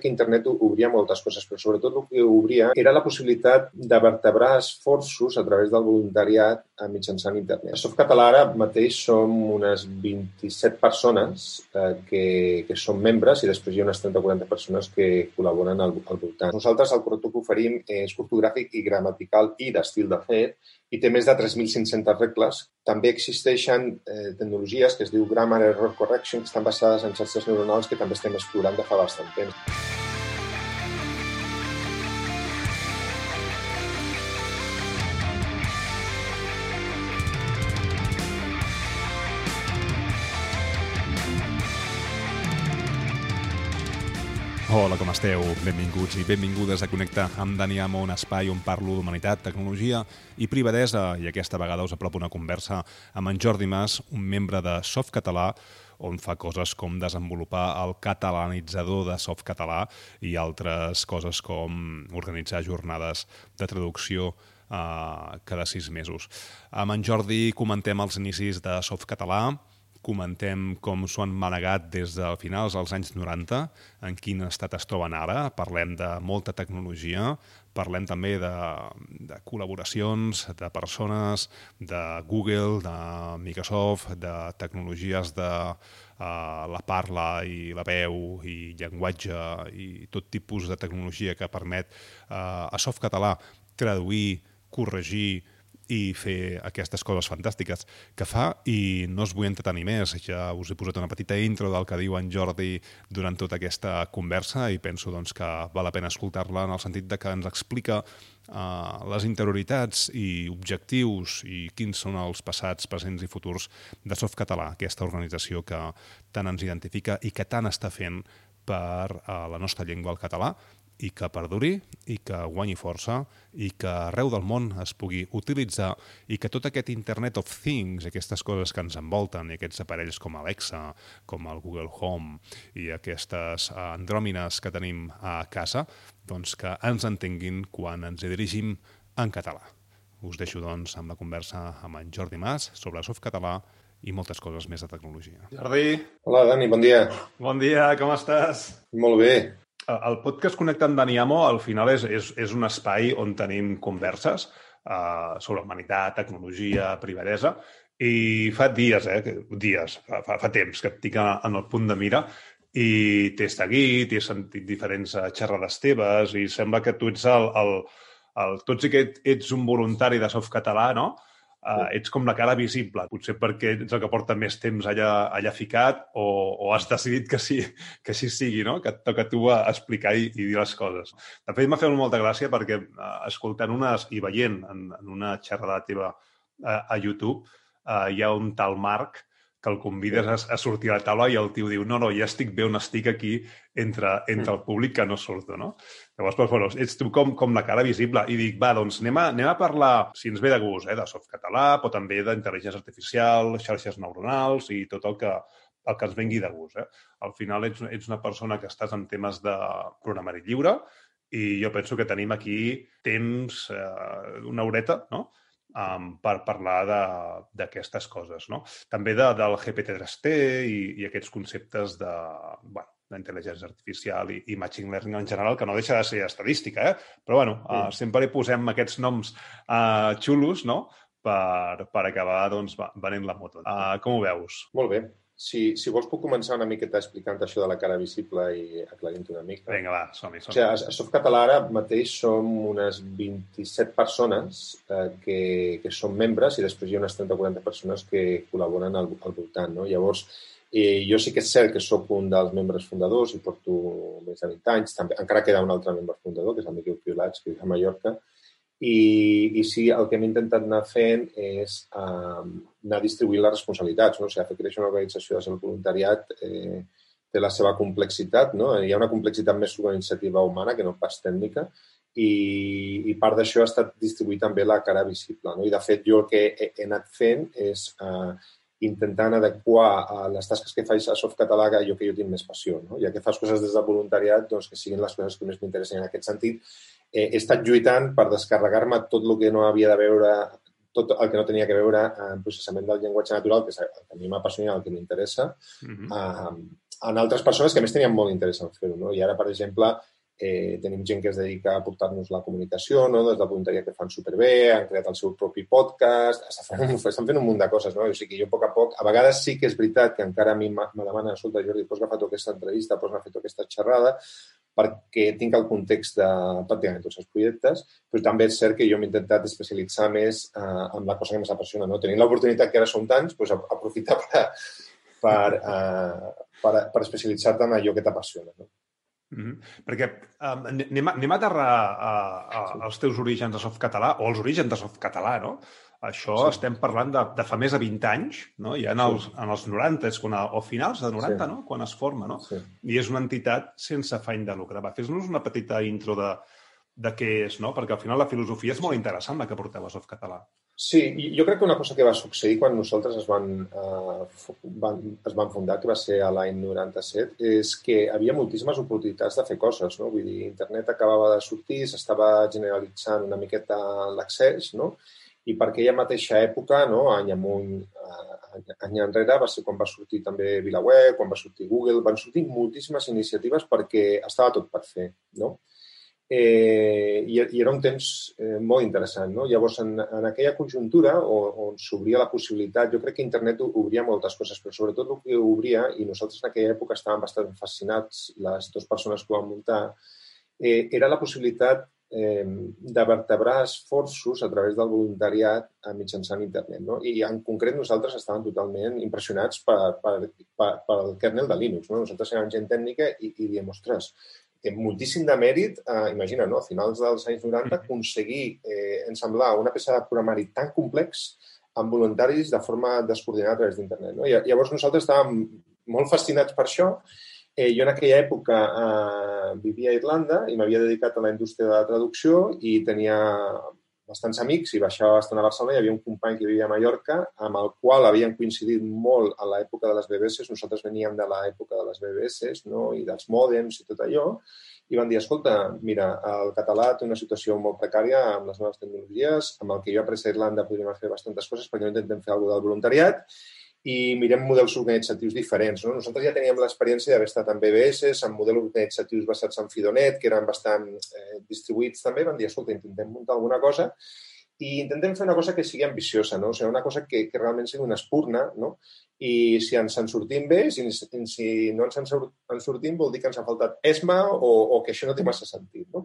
que internet obria moltes coses, però sobretot el que obria era la possibilitat de vertebrar esforços a través del voluntariat mitjançant internet. A Softcatalà ara mateix som unes 27 persones eh, que, que són membres i després hi ha unes 30 o 40 persones que col·laboren al, al voltant. Nosaltres el producte que oferim és ortogràfic i gramatical i d'estil de fet i té més de 3.500 regles. També existeixen eh, tecnologies que es diu Grammar Error Correction, que estan basades en xarxes neuronals que també estem explorant de fa bastant temps. Com esteu? Benvinguts i benvingudes a Connecta amb Dani Amo, un espai on parlo d'humanitat, tecnologia i privadesa. I aquesta vegada us apropo una conversa amb en Jordi Mas, un membre de Softcatalà, on fa coses com desenvolupar el catalanitzador de Softcatalà i altres coses com organitzar jornades de traducció eh, cada sis mesos. Amb en Jordi comentem els inicis de Softcatalà, comentem com s'ho han manegat des de finals dels anys 90, en quin estat es troben ara, parlem de molta tecnologia, parlem també de, de col·laboracions, de persones, de Google, de Microsoft, de tecnologies de uh, la parla i la veu i llenguatge i tot tipus de tecnologia que permet uh, a softcatalà traduir, corregir, i fer aquestes coses fantàstiques que fa i no us vull entretenir més. Ja us he posat una petita intro del que diu en Jordi durant tota aquesta conversa i penso doncs, que val la pena escoltar-la en el sentit de que ens explica uh, les interioritats i objectius i quins són els passats, presents i futurs de Softcatalà, aquesta organització que tant ens identifica i que tant està fent per uh, la nostra llengua, el català, i que perduri i que guanyi força i que arreu del món es pugui utilitzar i que tot aquest Internet of Things, aquestes coses que ens envolten i aquests aparells com Alexa, com el Google Home i aquestes andròmines que tenim a casa, doncs que ens entenguin quan ens hi dirigim en català. Us deixo, doncs, amb la conversa amb en Jordi Mas sobre Softcatalà i moltes coses més de tecnologia. Jordi. Hola, Dani, bon dia. Bon dia, com estàs? Molt bé. El podcast Connecta amb Daniamo al final és, és, és un espai on tenim converses uh, sobre humanitat, tecnologia, privadesa, i fa dies, eh, dies, fa, fa, fa temps que et en el punt de mira i t'he seguit, he sentit diferents eh, xerrades teves i sembla que tu ets el, el, el tots i que ets un voluntari de Softcatalà, no? Uh, ets com la cara visible. Potser perquè ets el que porta més temps allà, allà ficat o, o has decidit que sí, que sí sigui, no? que et toca tu a explicar i, i dir les coses. De fet, m'ha fet molta gràcia perquè uh, escoltant unes i veient en, en una xerrada teva uh, a YouTube uh, hi ha un tal Marc que el convides a, a sortir a la taula i el tio diu no, no, ja estic bé on estic aquí entre, entre el públic que no surto, no? Llavors, doncs, bueno, ets tu com, com la cara visible. I dic, va, doncs anem a, anem a parlar, si ens ve de gust, eh, de softcatalà, però també d'intel·ligència artificial, xarxes neuronals i tot el que, el que ens vengui de gust. Eh? Al final ets, ets una persona que estàs en temes de programari lliure i jo penso que tenim aquí temps, eh, una horeta, no?, um, per parlar d'aquestes coses. No? També de, del GPT-3T i, i aquests conceptes de, bueno, d'intel·ligència artificial i, i machine learning en general, que no deixa de ser estadística, eh? però bueno, uh, sempre hi posem aquests noms uh, xulos no? per, per acabar doncs, venent la moto. Uh, com ho veus? Molt bé. Si, si vols puc començar una miqueta explicant això de la cara visible i aclarint una mica. Vinga, va, som-hi. Som, -hi. o sigui, a Softcatalà ara mateix som unes 27 persones eh, que, que són membres i després hi ha unes 30 o 40 persones que col·laboren al, al voltant. No? Llavors, eh, jo sí que és cert que sóc un dels membres fundadors i porto més de 20 anys. També, encara queda un altre membre fundador, que és el Miquel Piolats, que és a Mallorca, i, i sí, el que hem intentat anar fent és eh, anar distribuint les responsabilitats. No? O sigui, fer créixer una organització de salut voluntariat eh, té la seva complexitat. No? Hi ha una complexitat més organitzativa humana que no pas tècnica i, i part d'això ha estat distribuir també la cara visible. No? I, de fet, jo el que he, he anat fent és eh, intentant adequar a les tasques que faig a Softcatalà a allò que jo tinc més passió. No? Ja que fas coses des del voluntariat, doncs que siguin les coses que més m'interessen en aquest sentit eh, he estat lluitant per descarregar-me tot el que no havia de veure tot el que no tenia que veure amb processament del llenguatge natural, que és el que a mi m'apassiona, el que m'interessa, uh -huh. uh, en altres persones que a més tenien molt interès en fer-ho. No? I ara, per exemple, eh, tenim gent que es dedica a portar-nos la comunicació, no? des de voluntariat que fan superbé, han creat el seu propi podcast, estan fent, estan fent un munt de coses. No? O sigui que jo, a poc a poc, a vegades sí que és veritat que encara a mi me demanen, escolta, Jordi, pots agafar aquesta entrevista, pots agafar aquesta xerrada, perquè tinc el context de pràcticament tots els projectes, però també és cert que jo m'he intentat especialitzar més eh, en la cosa que més apassiona. No? Tenint l'oportunitat que ara som tants, doncs, aprofitar per, per, eh, per, per especialitzar-te en allò que t'apassiona. No? Mm -hmm. Perquè um, anem, a, anem a aterrar a, a, als teus orígens de softcatalà, o als orígens de softcatalà, no? Això sí. estem parlant de, de fa més de 20 anys, no? Ja en els, sí. en els 90, és quan, o finals de 90, sí. no? Quan es forma, no? Sí. I és una entitat sense afany de lucre. Va, fes-nos una petita intro de, de què és, no? Perquè al final la filosofia és molt interessant, la que porteu a Softcatalà. Sí, jo crec que una cosa que va succeir quan nosaltres es van, eh, van, es van fundar, que va ser a l'any 97, és que havia moltíssimes oportunitats de fer coses, no? Vull dir, internet acabava de sortir, s'estava generalitzant una miqueta l'accés, no? I per aquella mateixa època, no? any amunt, eh, any enrere, va ser quan va sortir també VilaWeb, quan va sortir Google, van sortir moltíssimes iniciatives perquè estava tot per fer, no? Eh, i, i era un temps eh, molt interessant. No? Llavors, en, en aquella conjuntura on, on s'obria la possibilitat, jo crec que internet obria moltes coses, però sobretot el que obria, i nosaltres en aquella època estàvem bastant fascinats, les dues persones que ho van muntar, eh, era la possibilitat eh, de vertebrar esforços a través del voluntariat mitjançant internet. No? I en concret nosaltres estàvem totalment impressionats per, per, per, per el kernel de Linux. No? Nosaltres érem gent tècnica i, i diem, ostres, té moltíssim de mèrit, eh, imagina, no? a finals dels anys 90, aconseguir eh, ensamblar una peça de programari tan complex amb voluntaris de forma descoordinada a través d'internet. No? I, llavors nosaltres estàvem molt fascinats per això. Eh, jo en aquella època eh, vivia a Irlanda i m'havia dedicat a la indústria de la traducció i tenia bastants amics i baixava bastant a Barcelona. Hi havia un company que vivia a Mallorca amb el qual havien coincidit molt a l'època de les BBS. Nosaltres veníem de l'època de les BBS no? i dels mòdems i tot allò. I van dir, escolta, mira, el català té una situació molt precària amb les noves tecnologies, amb el que jo he après a Irlanda podríem fer bastantes coses perquè no intentem fer alguna del voluntariat i mirem models organitzatius diferents. No? Nosaltres ja teníem l'experiència d'haver estat en BBS, en models organitzatius basats en Fidonet, que eren bastant eh, distribuïts també. Van dir, escolta, intentem muntar alguna cosa i intentem fer una cosa que sigui ambiciosa, no? o sigui, una cosa que, que realment sigui una espurna, no? i si ens en sortim bé, si, si no ens en sortim, vol dir que ens ha faltat ESMA o, o que això no té massa sentit. No?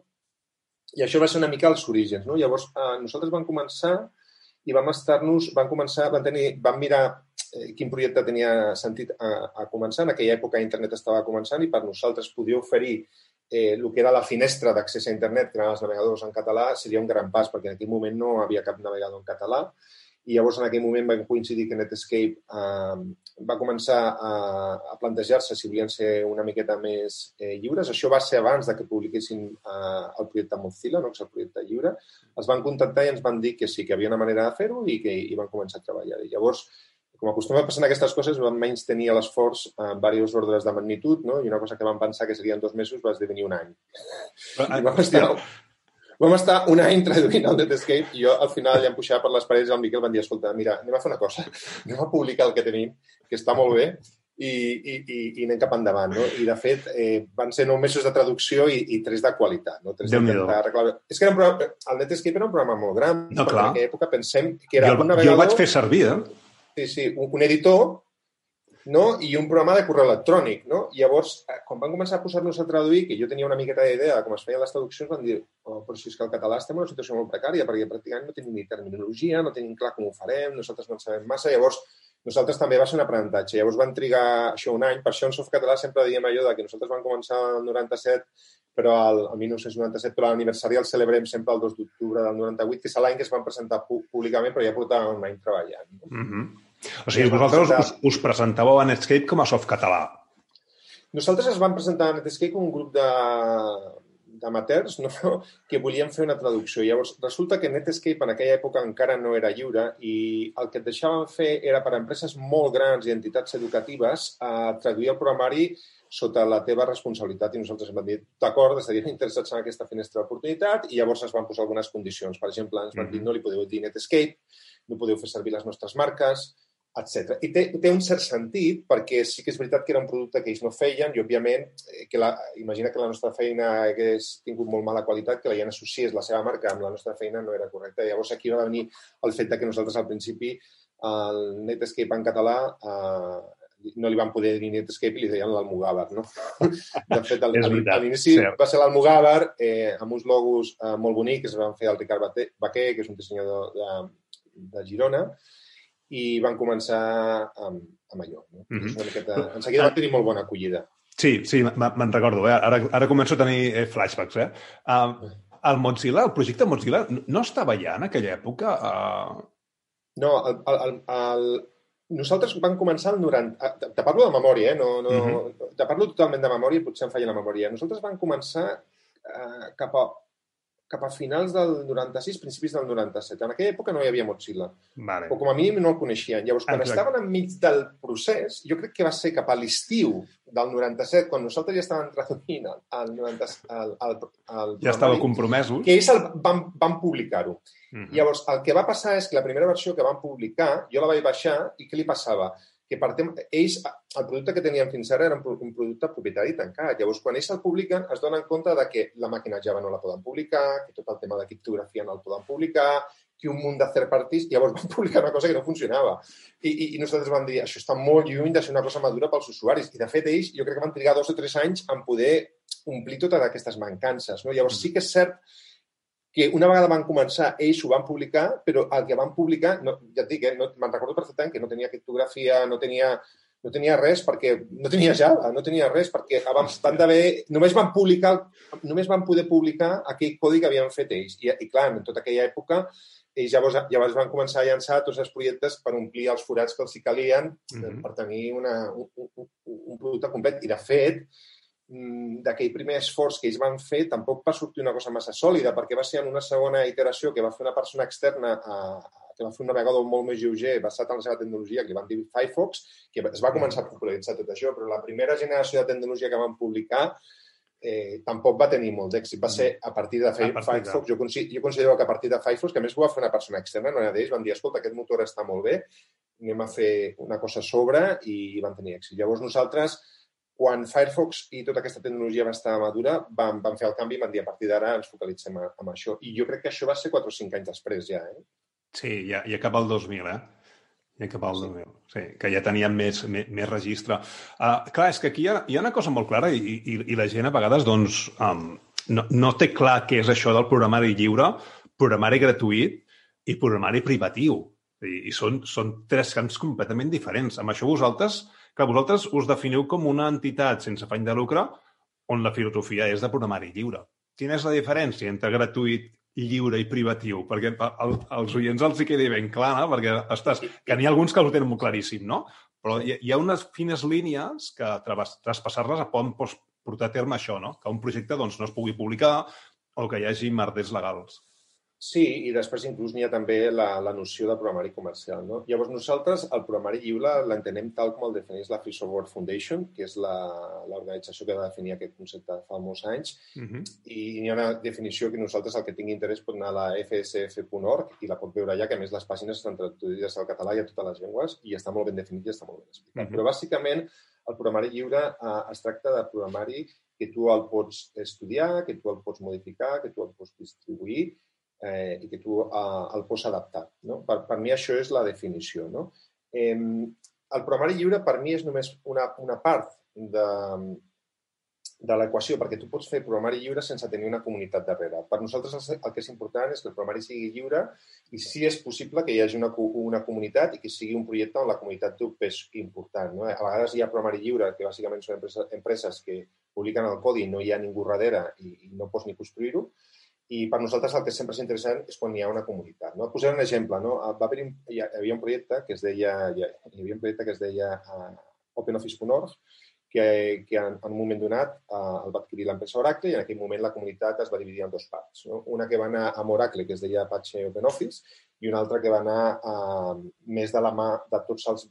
I això va ser una mica els orígens. No? Llavors, eh, nosaltres vam començar i vam estar-nos, vam començar, vam, tenir, vam mirar quin projecte tenia sentit a, a començar. En aquella època internet estava començant i per nosaltres podia oferir eh, el que era la finestra d'accés a internet, que eren els navegadors en català, seria un gran pas, perquè en aquell moment no havia cap navegador en català. I llavors en aquell moment va coincidir que Netscape eh, va començar a, a plantejar-se si volien ser una miqueta més eh, lliures. Això va ser abans de que publiquessin eh, el projecte Mozilla, no? que és el projecte lliure. Els van contactar i ens van dir que sí, que havia una manera de fer-ho i que hi van començar a treballar. I llavors com acostuma a passar en aquestes coses, vam menys tenir l'esforç en diversos ordres de magnitud, no? i una cosa que vam pensar que serien dos mesos va esdevenir un any. I vam estar, vam estar un any traduint el Netscape i jo al final ja em puxava per les parets i el Miquel van dir, escolta, mira, anem a fer una cosa, anem a publicar el que tenim, que està molt bé, i, i, i, i anem cap endavant. No? I, de fet, eh, van ser nou mesos de traducció i, i tres de qualitat. No? Tres de És que era un programa, el Netscape era un programa molt gran, no, clar. en aquella època pensem que era jo, un navegador... Jo el vaig fer servir, eh? Sí, sí, un, un editor no? i un programa de correu electrònic. No? Llavors, eh, quan van començar a posar-nos a traduir, que jo tenia una miqueta d'idea de com es feien les traduccions, van dir, oh, però si és que el català estem en una situació molt precària, perquè pràcticament no tenim ni terminologia, no tenim clar com ho farem, nosaltres no en sabem massa. Llavors, nosaltres també va ser un aprenentatge. Llavors van trigar això un any. Per això en Softcatalà sempre diem allò de que nosaltres vam començar el 97, però el, el 1997, però l'aniversari el celebrem sempre el 2 d'octubre del 98, que és l'any que es van presentar públicament, però ja portàvem un any treballant. Mm -hmm. O sigui, vosaltres us, us presentàveu a Netscape com a softcatalà. Nosaltres es vam presentar a Netscape com un grup de d'amateurs no? que volien fer una traducció. Llavors, resulta que Netscape en aquella època encara no era lliure i el que et deixaven fer era per a empreses molt grans i entitats educatives a traduir el programari sota la teva responsabilitat i nosaltres em vam dir, d'acord, estaríem interessats en aquesta finestra d'oportunitat i llavors es van posar algunes condicions. Per exemple, ens van dir no li podeu dir Netscape, no podeu fer servir les nostres marques, etc. I té, té un cert sentit perquè sí que és veritat que era un producte que ells no feien i, òbviament, eh, que la, imagina que la nostra feina hagués tingut molt mala qualitat, que la gent associés la seva marca amb la nostra feina no era correcta. Llavors aquí va venir el fet de que nosaltres al principi el Netscape en català eh, no li van poder dir Netscape i li deien l'Almogàver, no? De fet, al, a l'inici va ser l'Almogàver eh, amb uns logos eh, molt bonics que es van fer el Ricard Baquer, que és un dissenyador de, de Girona, i van començar amb, amb allò. No? Mm -hmm. una miqueta... En seguida van tenir molt bona acollida. Sí, sí, me'n recordo. Eh? Ara, ara començo a tenir eh, flashbacks. Eh? Uh, el Mozilla, el projecte Mozilla, no estava ja en aquella època? Uh... No, el, el, el, nosaltres vam començar el 90... Te parlo de memòria, eh? No, no, mm -hmm. Te parlo totalment de memòria potser em falla la memòria. Nosaltres vam començar uh, cap a cap a finals del 96, principis del 97. En aquella època no hi havia Mozilla. Vale. O com a mínim no el coneixien. Llavors, quan Exacte. estaven enmig del procés, jo crec que va ser cap a l'estiu del 97, quan nosaltres ja estàvem traduint el, 90, el, el, el ja estava compromesos. Que ells el, van, van publicar-ho. Mm -hmm. Llavors, el que va passar és que la primera versió que van publicar, jo la vaig baixar i què li passava? Que per tema, ells, el producte que tenien fins ara era un producte propietari tancat. Llavors, quan ells el publiquen, es donen compte de que la màquina Java no la poden publicar, que tot el tema de criptografia no el poden publicar, que un munt de third parties, llavors van publicar una cosa que no funcionava. I, i, i nosaltres vam dir, això està molt lluny de ser una cosa madura pels usuaris. I, de fet, ells, jo crec que van trigar dos o tres anys en poder omplir totes aquestes mancances. No? Llavors, sí que és cert que una vegada van començar, ells ho van publicar, però el que van publicar, no, ja et dic, eh, no, me'n recordo perfectament que no tenia criptografia, no tenia, no tenia res perquè no tenia Java, no tenia res perquè abans van d'haver, només van publicar, només van poder publicar aquell codi que havien fet ells. I, i clar, en tota aquella època ells llavors, llavors van començar a llançar tots els projectes per omplir els forats que els hi calien mm -hmm. per tenir una, un, un, un producte complet. I, de fet, d'aquell primer esforç que ells van fer tampoc va sortir una cosa massa sòlida, perquè va ser en una segona iteració que va fer una persona externa a, que va fer un navegador molt més lleuger basat en la seva tecnologia, que li van dir Firefox, que es va començar a popularitzar tot això, però la primera generació de tecnologia que van publicar eh, tampoc va tenir molt d'èxit. Va ser a partir de a partir Firefox. De... Jo, considero, jo considero que a partir de Firefox, que més ho va fer una persona externa, no era d'ells, van dir, escolta, aquest motor està molt bé, anem a fer una cosa a sobre i van tenir èxit. Llavors nosaltres quan Firefox i tota aquesta tecnologia va estar madura, vam, vam fer el canvi i vam dir a partir d'ara ens focalitzem en això. I jo crec que això va ser 4 o 5 anys després ja, eh? Sí, ja, ja cap al 2000, eh? Ja cap al sí. 2000. Sí, que ja teníem més, més, més registre. Uh, clar, és que aquí hi ha, hi ha una cosa molt clara i, i, i la gent a vegades doncs, um, no, no té clar què és això del programari lliure, programari gratuït i programari privatiu. I, i són, són tres camps completament diferents. Amb això vosaltres que vosaltres us definiu com una entitat sense afany de lucre on la filosofia és de programari lliure. Quina és la diferència entre gratuït, lliure i privatiu? Perquè el, als oients els hi quedi ben clar, no? perquè ostres, que n'hi ha alguns que ho tenen molt claríssim, no? Però hi, hi ha unes fines línies que traspassar-les poden portar a terme això, no? que un projecte doncs, no es pugui publicar o que hi hagi merders legals. Sí, i després inclús n'hi ha també la, la noció de programari comercial. No? Llavors nosaltres el programari lliure l'entenem tal com el defineix la Free Software Foundation, que és l'organització que va definir aquest concepte fa molts anys, uh. -huh. i hi ha una definició que nosaltres el que tingui interès pot anar a la fsf.org i la pot veure allà, que a més les pàgines estan traduïdes al català i a totes les llengües i està molt ben definit i està molt ben explicat. Uh. -huh. Però bàsicament el programari lliure eh, es tracta de programari que tu el pots estudiar, que tu el pots modificar, que tu el pots distribuir eh, i que tu eh, el pots adaptar. No? Per, per mi això és la definició. No? Eh, el programari lliure per mi és només una, una part de, de l'equació, perquè tu pots fer programari lliure sense tenir una comunitat darrere. Per nosaltres el que és important és que el programari sigui lliure i si és possible que hi hagi una, una comunitat i que sigui un projecte on la comunitat té un pes important. No? A vegades hi ha programari lliure, que bàsicament són empreses, empreses que publiquen el codi i no hi ha ningú darrere i, i no pots ni construir-ho, i per nosaltres el que sempre és interessant és quan hi ha una comunitat. No? Posaré un exemple. No? Va haver, hi havia un projecte que es deia, hi havia un projecte que es deia uh, OpenOffice.org que, que en, en un moment donat uh, el va adquirir l'empresa Oracle i en aquell moment la comunitat es va dividir en dues parts. No? Una que va anar amb Oracle, que es deia Apache OpenOffice, i una altra que va anar uh, més de la mà de tots els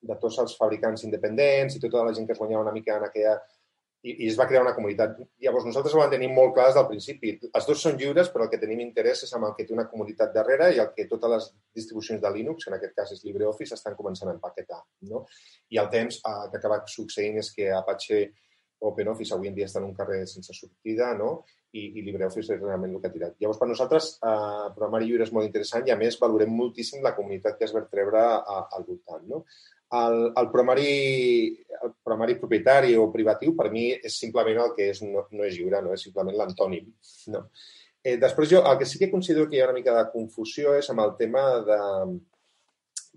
de tots els fabricants independents i tota la gent que es guanyava una mica en aquella... I, i es va crear una comunitat. Llavors, nosaltres ho vam tenir molt clar des del principi. Els dos són lliures, però el que tenim interès és amb el que té una comunitat darrere i el que totes les distribucions de Linux, en aquest cas és LibreOffice, estan començant a empaquetar. No? I el temps eh, que acaba succeint és que Apache OpenOffice avui en dia està en un carrer sense sortida, no? I, i LibreOffice és realment el que ha tirat. Llavors, per nosaltres, eh, programari lliure és molt interessant i, a més, valorem moltíssim la comunitat que es va a, al voltant, no? El, el, programari, el programari propietari o privatiu, per mi, és simplement el que és, no, no és lliure, no? és simplement l'antònim. No? Eh, després, jo el que sí que considero que hi ha una mica de confusió és amb el tema de,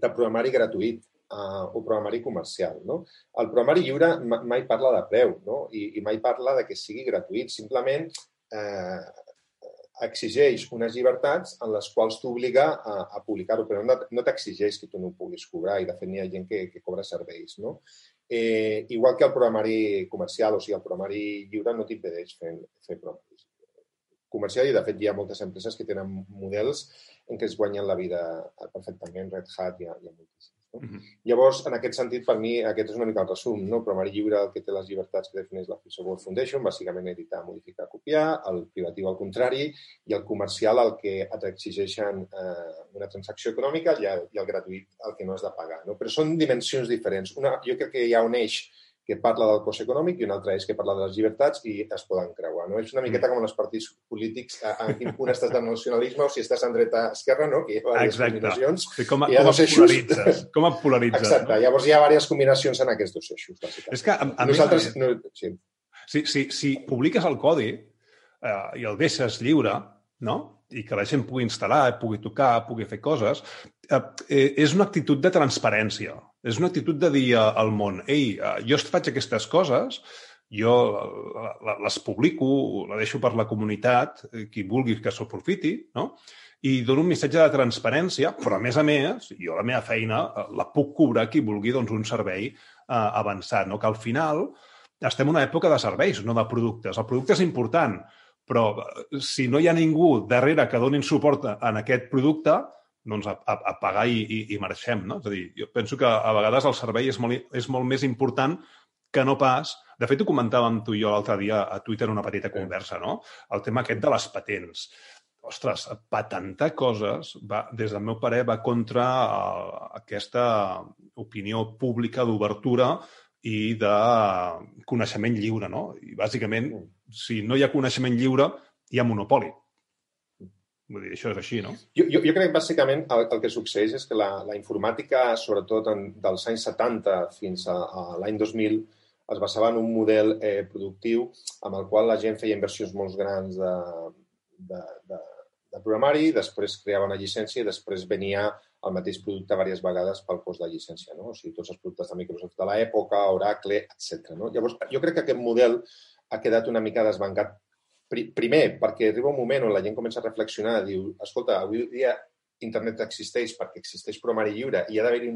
de programari gratuït uh, o programari comercial. No? El programari lliure mai parla de preu no? I, i mai parla de que sigui gratuït. Simplement eh, exigeix unes llibertats en les quals t'obliga a, a publicar-ho, però no, t'exigeix que tu no ho puguis cobrar i, de fet, n'hi ha gent que, que cobra serveis. No? Eh, igual que el programari comercial, o sigui, el programari lliure no t'impedeix fer, fer programari comercial i, de fet, hi ha moltes empreses que tenen models en què es guanyen la vida perfectament. Red Hat hi ha, hi ha moltíssims. No? Uh -huh. Llavors, en aquest sentit, per mi, aquest és una mica el resum. No? Programari lliure, el que té les llibertats que defineix la Free Software Foundation, bàsicament editar, modificar, copiar, el privatiu al contrari, i el comercial el que et exigeixen eh, una transacció econòmica i el, i el gratuït el que no has de pagar. No? Però són dimensions diferents. Una, jo crec que hi ha un eix que parla del cost econòmic i un altre és que parla de les llibertats i es poden creuar. No? És una miqueta mm. com els partits polítics, en quin punt estàs del nacionalisme o si estàs en dreta esquerra, no? que hi ha diverses Exacte. combinacions. Sí, com, a, com, polaritzes, com a polaritzes. Exacte. No? Llavors hi ha diverses combinacions en aquests dos eixos, bàsicament. És que a, a Nosaltres... Més, no, sí. Si, si, si publiques el codi eh, i el deixes lliure, no? i que la gent pugui instal·lar, pugui tocar, pugui fer coses, eh, eh, és una actitud de transparència. És una actitud de dir al món, ei, eh, jo faig aquestes coses, jo les publico, la deixo per la comunitat, eh, qui vulgui que s'ho aprofiti, no? i dono un missatge de transparència, però a més a més, jo la meva feina eh, la puc cobrar qui vulgui doncs, un servei eh, avançat, no? que al final estem en una època de serveis, no de productes. El producte és important, però si no hi ha ningú darrere que donin suport en aquest producte, doncs a, a, a pagar i, i, i marxem, no? És a dir, jo penso que a vegades el servei és molt, és molt més important que no pas... De fet, ho comentàvem tu i jo l'altre dia a Twitter una petita conversa, no? El tema aquest de les patents. Ostres, patentar coses, va, des del meu parer, va contra uh, aquesta opinió pública d'obertura i de coneixement lliure, no? I, bàsicament, si no hi ha coneixement lliure, hi ha monopoli. Vull dir, això és així, no? Jo, jo, jo crec bàsicament el, el que succeeix és que la, la informàtica, sobretot en, dels anys 70 fins a, a l'any 2000, es basava en un model eh, productiu amb el qual la gent feia inversions molt grans de, de, de, de programari, després creava una llicència i després venia el mateix producte diverses vegades pel cost de llicència. No? O sigui, tots els productes de Microsoft de l'època, Oracle, etc. No? Llavors, jo crec que aquest model ha quedat una mica desbancat. Primer, perquè arriba un moment on la gent comença a reflexionar, diu, escolta, avui dia internet existeix perquè existeix programari lliure i ha d'haver-hi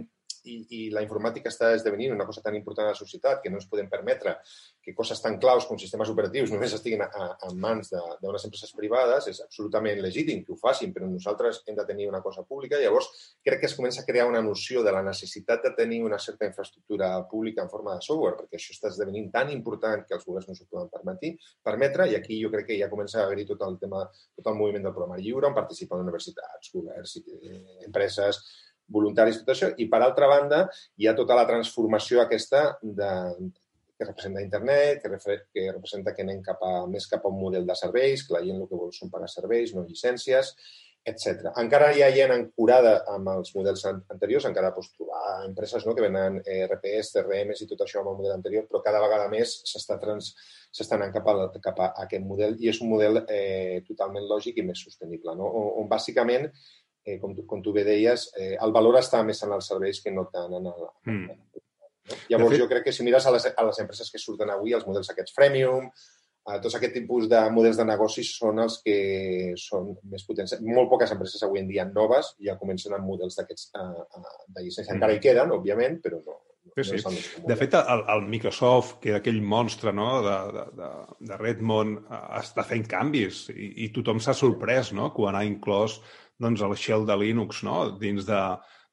i, i la informàtica està esdevenint una cosa tan important a la societat que no ens podem permetre que coses tan claus com sistemes operatius només estiguin a, a, mans d'unes empreses privades, és absolutament legítim que ho facin, però nosaltres hem de tenir una cosa pública. Llavors, crec que es comença a crear una noció de la necessitat de tenir una certa infraestructura pública en forma de software, perquè això està esdevenint tan important que els governs no s'ho poden permetre, permetre, i aquí jo crec que ja comença a haver-hi tot el tema, tot el moviment del programa lliure, on participen universitats, governs, eh, empreses, voluntaris, tot això, i per altra banda hi ha tota la transformació aquesta de, que representa internet, que, refer, que representa que anem cap a, més cap a un model de serveis, que la gent el que vol són pagar serveis, no llicències, etc. Encara hi ha gent ancorada amb els models anteriors, encara pots trobar empreses no, que venen RPS, CRMs i tot això amb el model anterior, però cada vegada més s'està trans, s'està anant cap a, cap a aquest model i és un model eh, totalment lògic i més sostenible, no? on, on bàsicament eh, com, tu, com tu bé deies, eh, el valor està més en els serveis que no tant en el... Mm. No? Llavors, fet... jo crec que si mires a les, a les empreses que surten avui, els models aquests freemium, eh, tots aquest tipus de models de negocis són els que són més potents. Molt poques empreses avui en dia noves ja comencen amb models d'aquests uh, uh, de llicència. Mm. Encara hi queden, òbviament, però no, Sí, sí. De fet, el, el Microsoft, que era aquell monstre no? de, de, de, de Redmond, està fent canvis i, i tothom s'ha sorprès no? quan ha inclòs doncs, el shell de Linux no? dins de,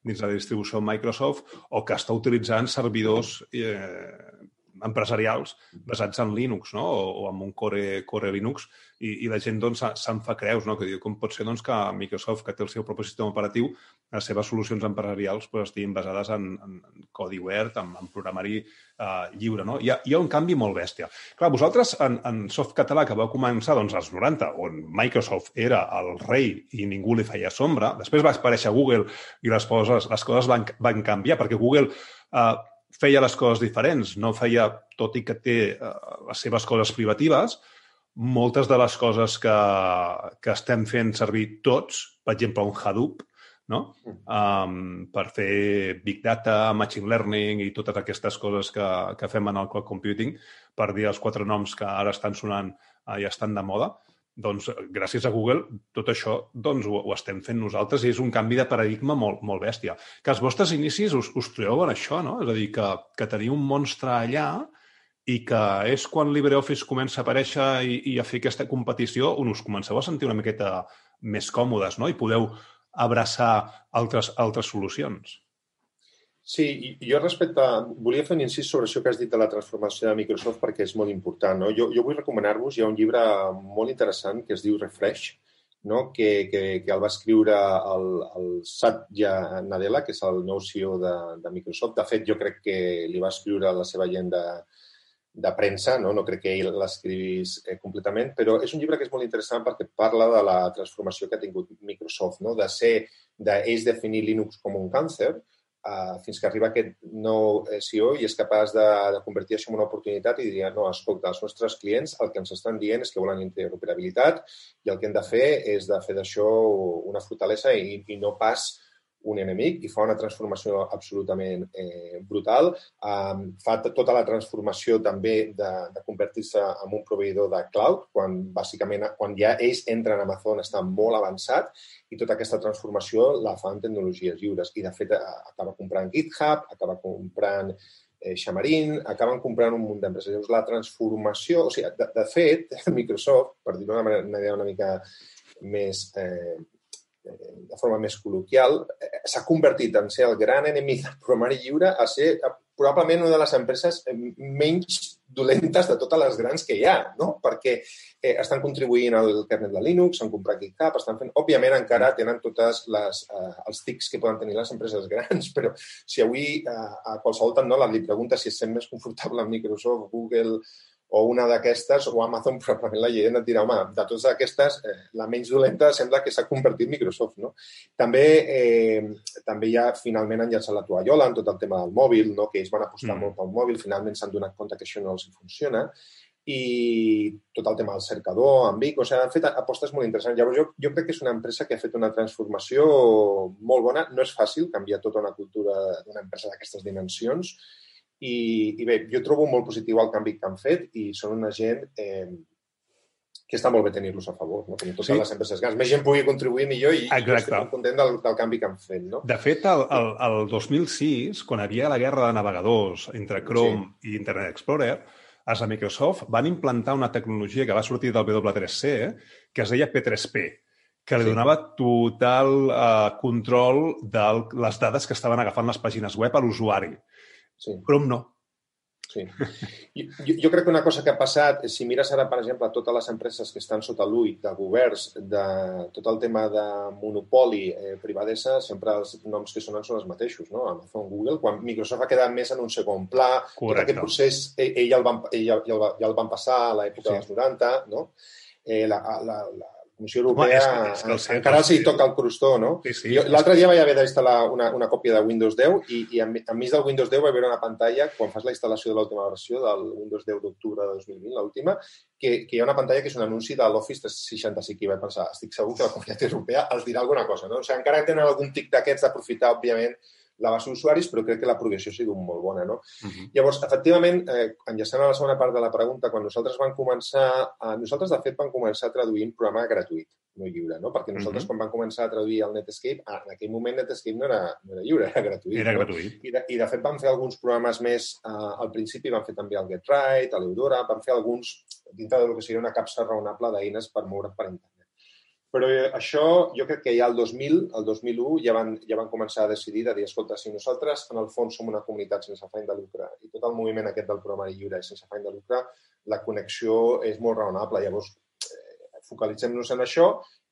dins la distribució Microsoft o que està utilitzant servidors eh, empresarials basats en Linux, no? O, o en un core, core Linux, i, i la gent doncs, se'n fa creus, no? que diu com pot ser doncs, que Microsoft, que té el seu propi sistema operatiu, les seves solucions empresarials pues, estiguin basades en, en, codi obert, en, en programari eh, lliure. No? Hi, ha, hi ha un canvi molt bèstia. Clar, vosaltres en, en soft català, que vau començar doncs, als 90, on Microsoft era el rei i ningú li feia sombra, després va aparèixer Google i les coses, les coses van, van canviar, perquè Google eh, feia les coses diferents, no feia, tot i que té eh, les seves coses privatives, moltes de les coses que, que estem fent servir tots, per exemple, un Hadoop, no? Um, per fer Big Data, Machine Learning i totes aquestes coses que, que fem en el Cloud Computing, per dir els quatre noms que ara estan sonant uh, i estan de moda, doncs, gràcies a Google, tot això doncs, ho, ho estem fent nosaltres i és un canvi de paradigma molt, molt bèstia. Que els vostres inicis us, us trobeu en això, no? És a dir, que, que teniu un monstre allà i que és quan LibreOffice comença a aparèixer i, i a fer aquesta competició on us comenceu a sentir una miqueta més còmodes, no? I podeu abraçar altres, altres solucions. Sí, jo respecte... A... Volia fer un incís sobre això que has dit de la transformació de Microsoft perquè és molt important. No? Jo, jo vull recomanar-vos, hi ha un llibre molt interessant que es diu Refresh, no? que, que, que el va escriure el, el Satya Nadella, que és el nou CEO de, de Microsoft. De fet, jo crec que li va escriure la seva gent de, de premsa, no? no crec que ell l'escrivís eh, completament, però és un llibre que és molt interessant perquè parla de la transformació que ha tingut Microsoft, no? de ser, d'ells definir Linux com un càncer, uh, fins que arriba aquest nou eh, CEO i és capaç de, de convertir això en una oportunitat i dir, no, escolta, els nostres clients el que ens estan dient és que volen interoperabilitat i el que hem de fer és de fer d'això una fortalesa i, i no pas un enemic i fa una transformació absolutament eh, brutal. Um, fa tota la transformació també de, de convertir-se en un proveïdor de cloud, quan bàsicament quan ja ells entren a Amazon està molt avançat i tota aquesta transformació la fa en tecnologies lliures. I, de fet, acaba comprant GitHub, acaba comprant eh, Xamarin, acaben comprant un munt d'empreses. Llavors, la transformació... O sigui, de, de fet, Microsoft, per dir-ho d'una manera una mica més eh, de forma més col·loquial, eh, s'ha convertit en ser el gran enemic del programari lliure a ser probablement una de les empreses eh, menys dolentes de totes les grans que hi ha, no? perquè eh, estan contribuint al kernel de Linux, han comprat GitHub, estan fent... Òbviament encara tenen tots les, eh, els tics que poden tenir les empreses grans, però si avui eh, a qualsevol tant no li pregunta si es sent més confortable amb Microsoft, Google o una d'aquestes, o Amazon, probablement la gent et dirà, home, de totes aquestes, eh, la menys dolenta sembla que s'ha convertit Microsoft, no? També, eh, també ja finalment han llançat la tovallola en tot el tema del mòbil, no? que ells van apostar mm. molt pel mòbil, finalment s'han donat compte que això no els funciona, i tot el tema del cercador, amb Vic, o sigui, han fet apostes molt interessants. Llavors, jo, jo crec que és una empresa que ha fet una transformació molt bona. No és fàcil canviar tota una cultura d'una empresa d'aquestes dimensions, i, I bé, jo trobo molt positiu el canvi que han fet i són una gent eh, que està molt bé tenir-los a favor, no? com totes sí. les empreses grans. Més gent pugui contribuir millor i, i estic molt content del, del canvi que han fet. No? De fet, el, el, el 2006, quan havia la guerra de navegadors entre Chrome sí. i Internet Explorer, els de Microsoft van implantar una tecnologia que va sortir del W3C, que es deia P3P, que li donava total eh, control de les dades que estaven agafant les pàgines web a l'usuari. Sí. Chrome no. Sí. Jo, jo crec que una cosa que ha passat, si mires ara, per exemple, totes les empreses que estan sota l'ull de governs, de tot el tema de monopoli, eh, privadesa, sempre els noms que sonen són els mateixos, no? Amazon, Google, quan Microsoft ha quedat més en un segon pla, Correcte. tot aquest procés, ell, ell, el van, ell, ja, el, ja el van passar a l'època sí. dels 90, no? Eh, la, la, la, Comissió Europea Home, és que, és que encara s'hi toca el crostó, no? Sí, sí, L'altre dia vaig haver d'instal·lar una, una còpia de Windows 10 i, i enmig del Windows 10 vaig veure una pantalla, quan fas la instal·lació de l'última versió del Windows 10 d'octubre de 2020, l'última, que, que hi ha una pantalla que és un anunci de l'Office 365 i vaig pensar, estic segur que la Comunitat Europea els dirà alguna cosa, no? O sigui, encara tenen algun tic d'aquests d'aprofitar, òbviament, la base d'usuaris, però crec que la progressió ha sigut molt bona. No? Uh -huh. Llavors, efectivament, eh, enllaçant a la segona part de la pregunta, quan nosaltres vam començar... Eh, nosaltres, de fet, vam començar traduint programa gratuït, no lliure, no? Perquè nosaltres, uh -huh. quan vam començar a traduir el Netscape, en aquell moment Netscape no era, no era lliure, era gratuït. Era no? gratuït. I de, I, de fet, vam fer alguns programes més... Eh, al principi vam fer també el GetRight, l'Eudora, vam fer alguns dintre del que seria una capsa raonable d'eines per moure per internet. Però eh, això jo crec que ja el 2000, el 2001, ja van, ja van començar a decidir de dir, escolta, si nosaltres en el fons som una comunitat sense afany de lucre i tot el moviment aquest del programari lliure és sense afany de lucre, la connexió és molt raonable. Llavors, eh, focalitzem-nos en això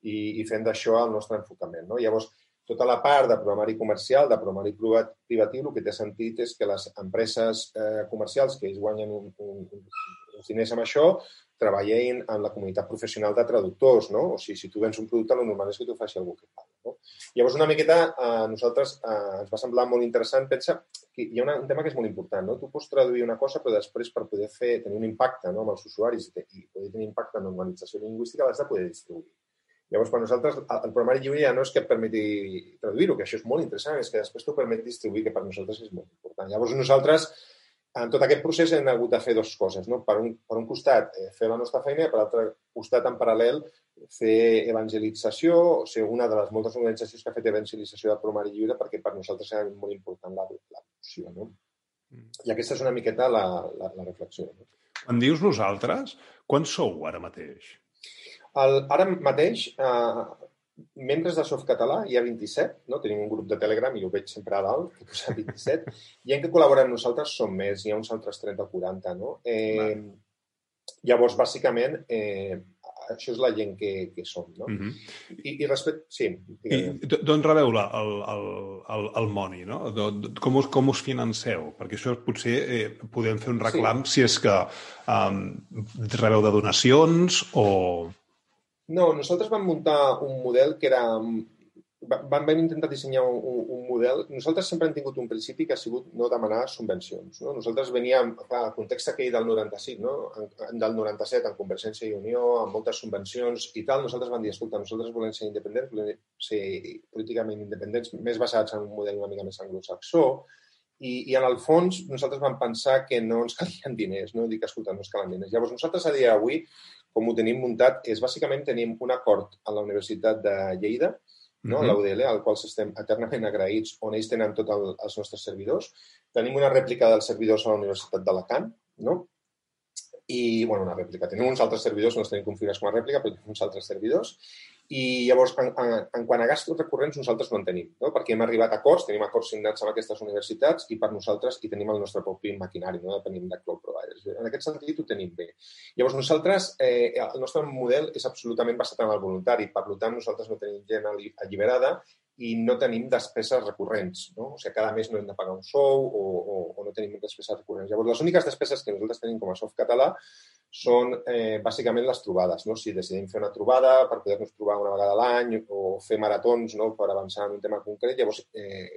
i, i fem d'això el nostre enfocament. No? Llavors, tota la part de programari comercial, de programari privatiu, el que té sentit és que les empreses eh, comercials que ells guanyen un, un, uns diners amb això treballin en la comunitat professional de traductors, no? O sigui, si tu vens un producte, el normal és que t'ho faci algú que parla, no? Llavors, una miqueta, a nosaltres eh, ens va semblar molt interessant. Pensa que hi ha una, un tema que és molt important, no? Tu pots traduir una cosa, però després per poder fer, tenir un impacte no, amb els usuaris i, i poder tenir impacte en normalització lingüística, l'has de poder distribuir. Llavors, per nosaltres, el programari lliure ja no és que et permeti traduir-ho, que això és molt interessant, és que després t'ho permet distribuir, que per nosaltres és molt important. Llavors, nosaltres en tot aquest procés hem hagut de fer dues coses. No? Per, un, per un costat, eh, fer la nostra feina i per l'altre costat, en paral·lel, fer evangelització, o sigui, una de les moltes organitzacions que ha fet evangelització del programari lliure perquè per nosaltres era molt important la, la noció. No? Mm. I aquesta és una miqueta la, la, la reflexió. No? Quan dius nosaltres, quan sou ara mateix? El, ara mateix, eh, membres de Softcatalà hi ha 27, no? tenim un grup de Telegram i ho veig sempre a dalt, que posa 27, i en què col·laboren nosaltres són més, hi ha uns altres 30 o 40. No? Eh, llavors, bàsicament, eh, això és la gent que, que som. No? Uh -huh. I, I respecte... Sí. I d'on rebeu la, el, el, el, el money? No? Com, us, com us financeu? Perquè això potser eh, podem fer un reclam sí. si és que um, rebeu de donacions o... No, nosaltres vam muntar un model que era... Vam, vam intentar dissenyar un, un model. Nosaltres sempre hem tingut un principi que ha sigut no demanar subvencions. No? Nosaltres veníem, clar, el context aquell del 95, no? En, del 97, en Convergència i Unió, amb moltes subvencions i tal, nosaltres vam dir, escolta, nosaltres volem ser independents, volem ser políticament independents, més basats en un model una mica més anglosaxó, i, i en el fons nosaltres vam pensar que no ens calien diners, no? Dic, escolta, no ens calen diners. Llavors nosaltres a dia d'avui com ho tenim muntat és bàsicament tenim un acord a la Universitat de Lleida, no? Mm -hmm. l'UDL, al qual estem eternament agraïts, on ells tenen tots el, els nostres servidors. Tenim una rèplica dels servidors a la Universitat d'Alacant, no? I, bueno, una rèplica. Tenim uns altres servidors, no els tenim configurats com a rèplica, però tenim uns altres servidors. I llavors, en, en, en quant a gastos recurrents, nosaltres no en tenim, no? perquè hem arribat a acords, tenim acords signats amb aquestes universitats i per nosaltres hi tenim el nostre propi maquinari, no depenim de cloud providers. En aquest sentit ho tenim bé. Llavors, nosaltres, eh, el nostre model és absolutament basat en el voluntari, per tant, nosaltres no tenim gent alliberada i no tenim despeses recurrents. No? O sigui, cada mes no hem de pagar un sou o, o, o no tenim despeses recurrents. Llavors, les úniques despeses que nosaltres tenim com a soft català són eh, bàsicament les trobades. No? Si decidim fer una trobada per poder-nos trobar una vegada a l'any o fer maratons no? per avançar en un tema concret, llavors eh,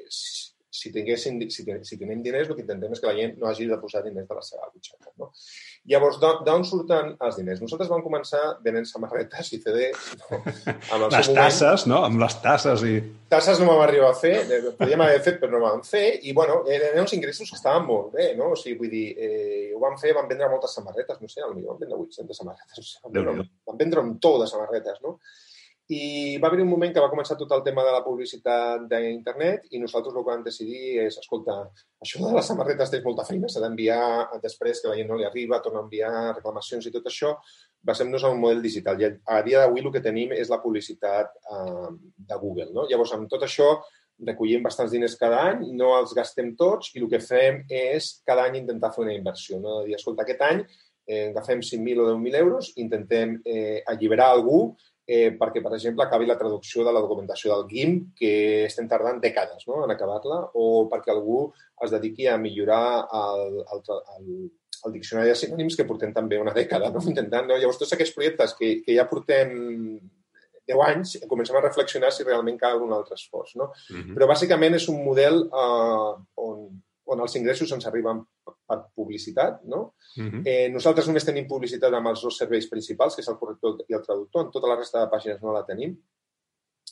si, tinguéssim, si, si tenim diners, el que intentem és que la gent no hagi de posar diners de la seva butxaca. No? Llavors, d'on surten els diners? Nosaltres vam començar venent samarretes i CDs. No? Amb les tasses, no? Amb les tasses i... Tasses no vam arribar a fer, podíem haver fet, però no vam fer, i, bueno, eren uns ingressos que estaven molt bé, no? O sigui, vull dir, eh, ho vam fer, vam vendre moltes samarretes, no sé, potser vam vendre 800 samarretes, no sé, vam vendre, vam vendre un to de samarretes, no? I va haver un moment que va començar tot el tema de la publicitat d'internet i nosaltres el que vam decidir és, escolta, això de les samarretes té molta feina, s'ha d'enviar després que la gent no li arriba, torna a enviar reclamacions i tot això, basem-nos en un model digital. I a dia d'avui el que tenim és la publicitat eh, de Google. No? Llavors, amb tot això, recollim bastants diners cada any, no els gastem tots i el que fem és cada any intentar fer una inversió. No? De dir, escolta, aquest any eh, agafem 5.000 o 10.000 euros, intentem eh, alliberar algú eh, perquè, per exemple, acabi la traducció de la documentació del GIM, que estem tardant dècades no? en acabar-la, o perquè algú es dediqui a millorar el, el, el, el diccionari de sinònims, que portem també una dècada, no? intentant... No? Llavors, tots aquests projectes que, que ja portem 10 anys, comencem a reflexionar si realment cal un altre esforç. No? Uh mhm. -huh. Però, bàsicament, és un model eh, on, on els ingressos ens arriben per publicitat, no? Uh mhm. -huh. eh, nosaltres només tenim publicitat amb els dos serveis principals, que és el corrector i el traductor. En tota la resta de pàgines no la tenim.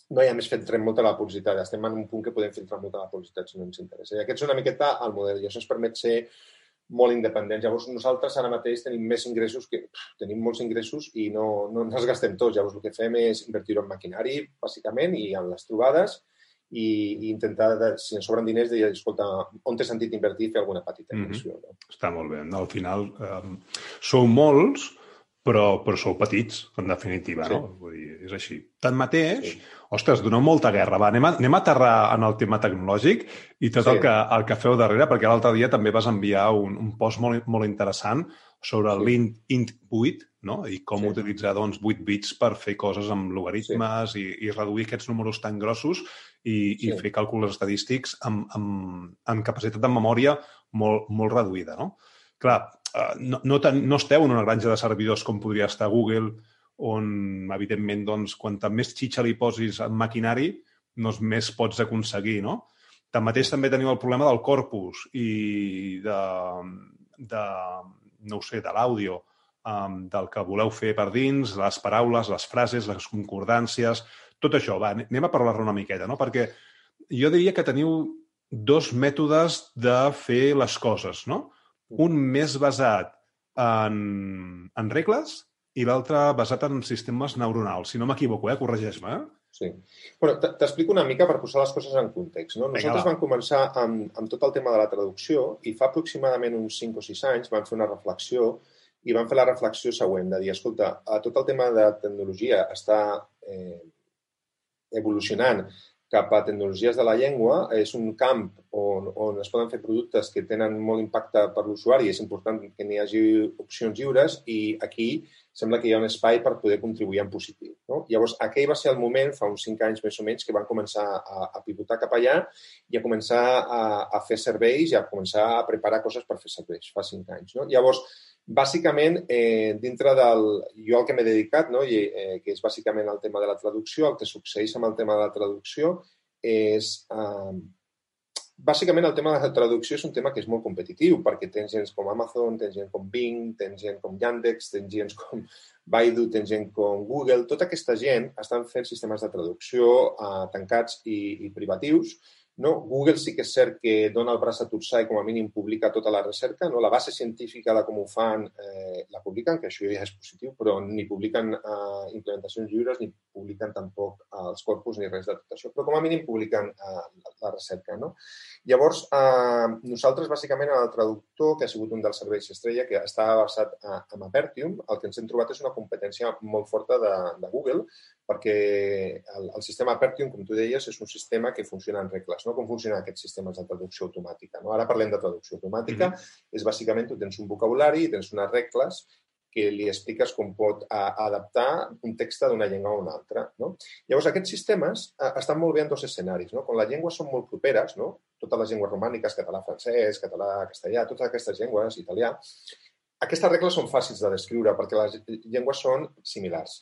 No hi ha més fet molta la publicitat. Estem en un punt que podem filtrar molta la publicitat si no ens interessa. I aquest és una miqueta el model i això ens permet ser molt independents. Llavors, nosaltres ara mateix tenim més ingressos que... Pff, tenim molts ingressos i no, no, no els gastem tots. Llavors, el que fem és invertir-ho en maquinari, bàsicament, i en les trobades, i, i intentar, de, si ens sobren diners, dir, escolta, on té sentit invertir fer alguna petita mhm. inversió. Mm -hmm. no? Està molt bé. Al final, eh, sou molts, però, però sou petits, en definitiva, sí. no? Vull dir, és així. Tanmateix, sí. ostres, doneu molta guerra. Va, anem a, anem a aterrar en el tema tecnològic i tot sí. el, que, el que feu darrere, perquè l'altre dia també vas enviar un, un post molt, molt interessant sobre sí. l'int int 8, no? I com sí. utilitzar, doncs, 8 bits per fer coses amb logaritmes sí. i, i reduir aquests números tan grossos i, sí. i fer càlculs estadístics amb, amb, amb capacitat de memòria molt, molt reduïda, no? Clar, Eh, no, no, ten, no esteu en una granja de servidors com podria estar Google, on, evidentment, doncs, quanta més xitxa li posis en maquinari, doncs més pots aconseguir, no? Tanmateix també teniu el problema del corpus i de, de no ho sé, de l'àudio, um, del que voleu fer per dins, les paraules, les frases, les concordàncies, tot això. Va, anem a parlar una miqueta, no? Perquè jo diria que teniu dos mètodes de fer les coses, no? un més basat en, en regles i l'altre basat en sistemes neuronals. Si no m'equivoco, eh? corregeix-me. Eh? Sí. Bueno, T'explico una mica per posar les coses en context. No? Nosaltres vam començar amb, amb tot el tema de la traducció i fa aproximadament uns 5 o 6 anys vam fer una reflexió i vam fer la reflexió següent, de dir, escolta, tot el tema de tecnologia està eh, evolucionant cap a tecnologies de la llengua. És un camp on, on es poden fer productes que tenen molt impacte per l'usuari. És important que n'hi hagi opcions lliures i aquí sembla que hi ha un espai per poder contribuir en positiu. No? Llavors, aquell va ser el moment, fa uns cinc anys més o menys, que van començar a, a pivotar cap allà i a començar a, a fer serveis i a començar a preparar coses per fer serveis, fa cinc anys. No? Llavors, bàsicament, eh, dintre del... Jo el que m'he dedicat, no? I, eh, que és bàsicament el tema de la traducció, el que succeeix amb el tema de la traducció és... Eh, bàsicament el tema de la traducció és un tema que és molt competitiu perquè tens gent com Amazon, tens gent com Bing, tens gent com Yandex, tens gent com Baidu, tens gent com Google. Tota aquesta gent estan fent sistemes de traducció eh, tancats i, i privatius no? Google sí que és cert que dona el braç a torçar i com a mínim publica tota la recerca. No? La base científica de com ho fan eh, la publiquen, que això ja és positiu, però ni publiquen eh, implementacions lliures ni publiquen tampoc eh, els corpus ni res de tot això. Però com a mínim publiquen eh, la, la recerca. No? Llavors, eh, nosaltres bàsicament en el traductor, que ha sigut un dels serveis estrella, que està basat a, en Apertium, el que ens hem trobat és una competència molt forta de, de Google, perquè el, el sistema Apertium, com tu deies, és un sistema que funciona en regles no? com funcionen aquests sistemes de traducció automàtica. No? Ara parlem de traducció automàtica. Mm -hmm. És bàsicament tu tens un vocabulari i tens unes regles que li expliques com pot a, adaptar un text d'una llengua a una altra. No? Llavors, aquests sistemes a, estan molt bé en dos escenaris. No? Quan les llengües són molt properes, no? totes les llengües romàniques, català, francès, català, castellà, totes aquestes llengües, italià, aquestes regles són fàcils de descriure perquè les llengües són similars.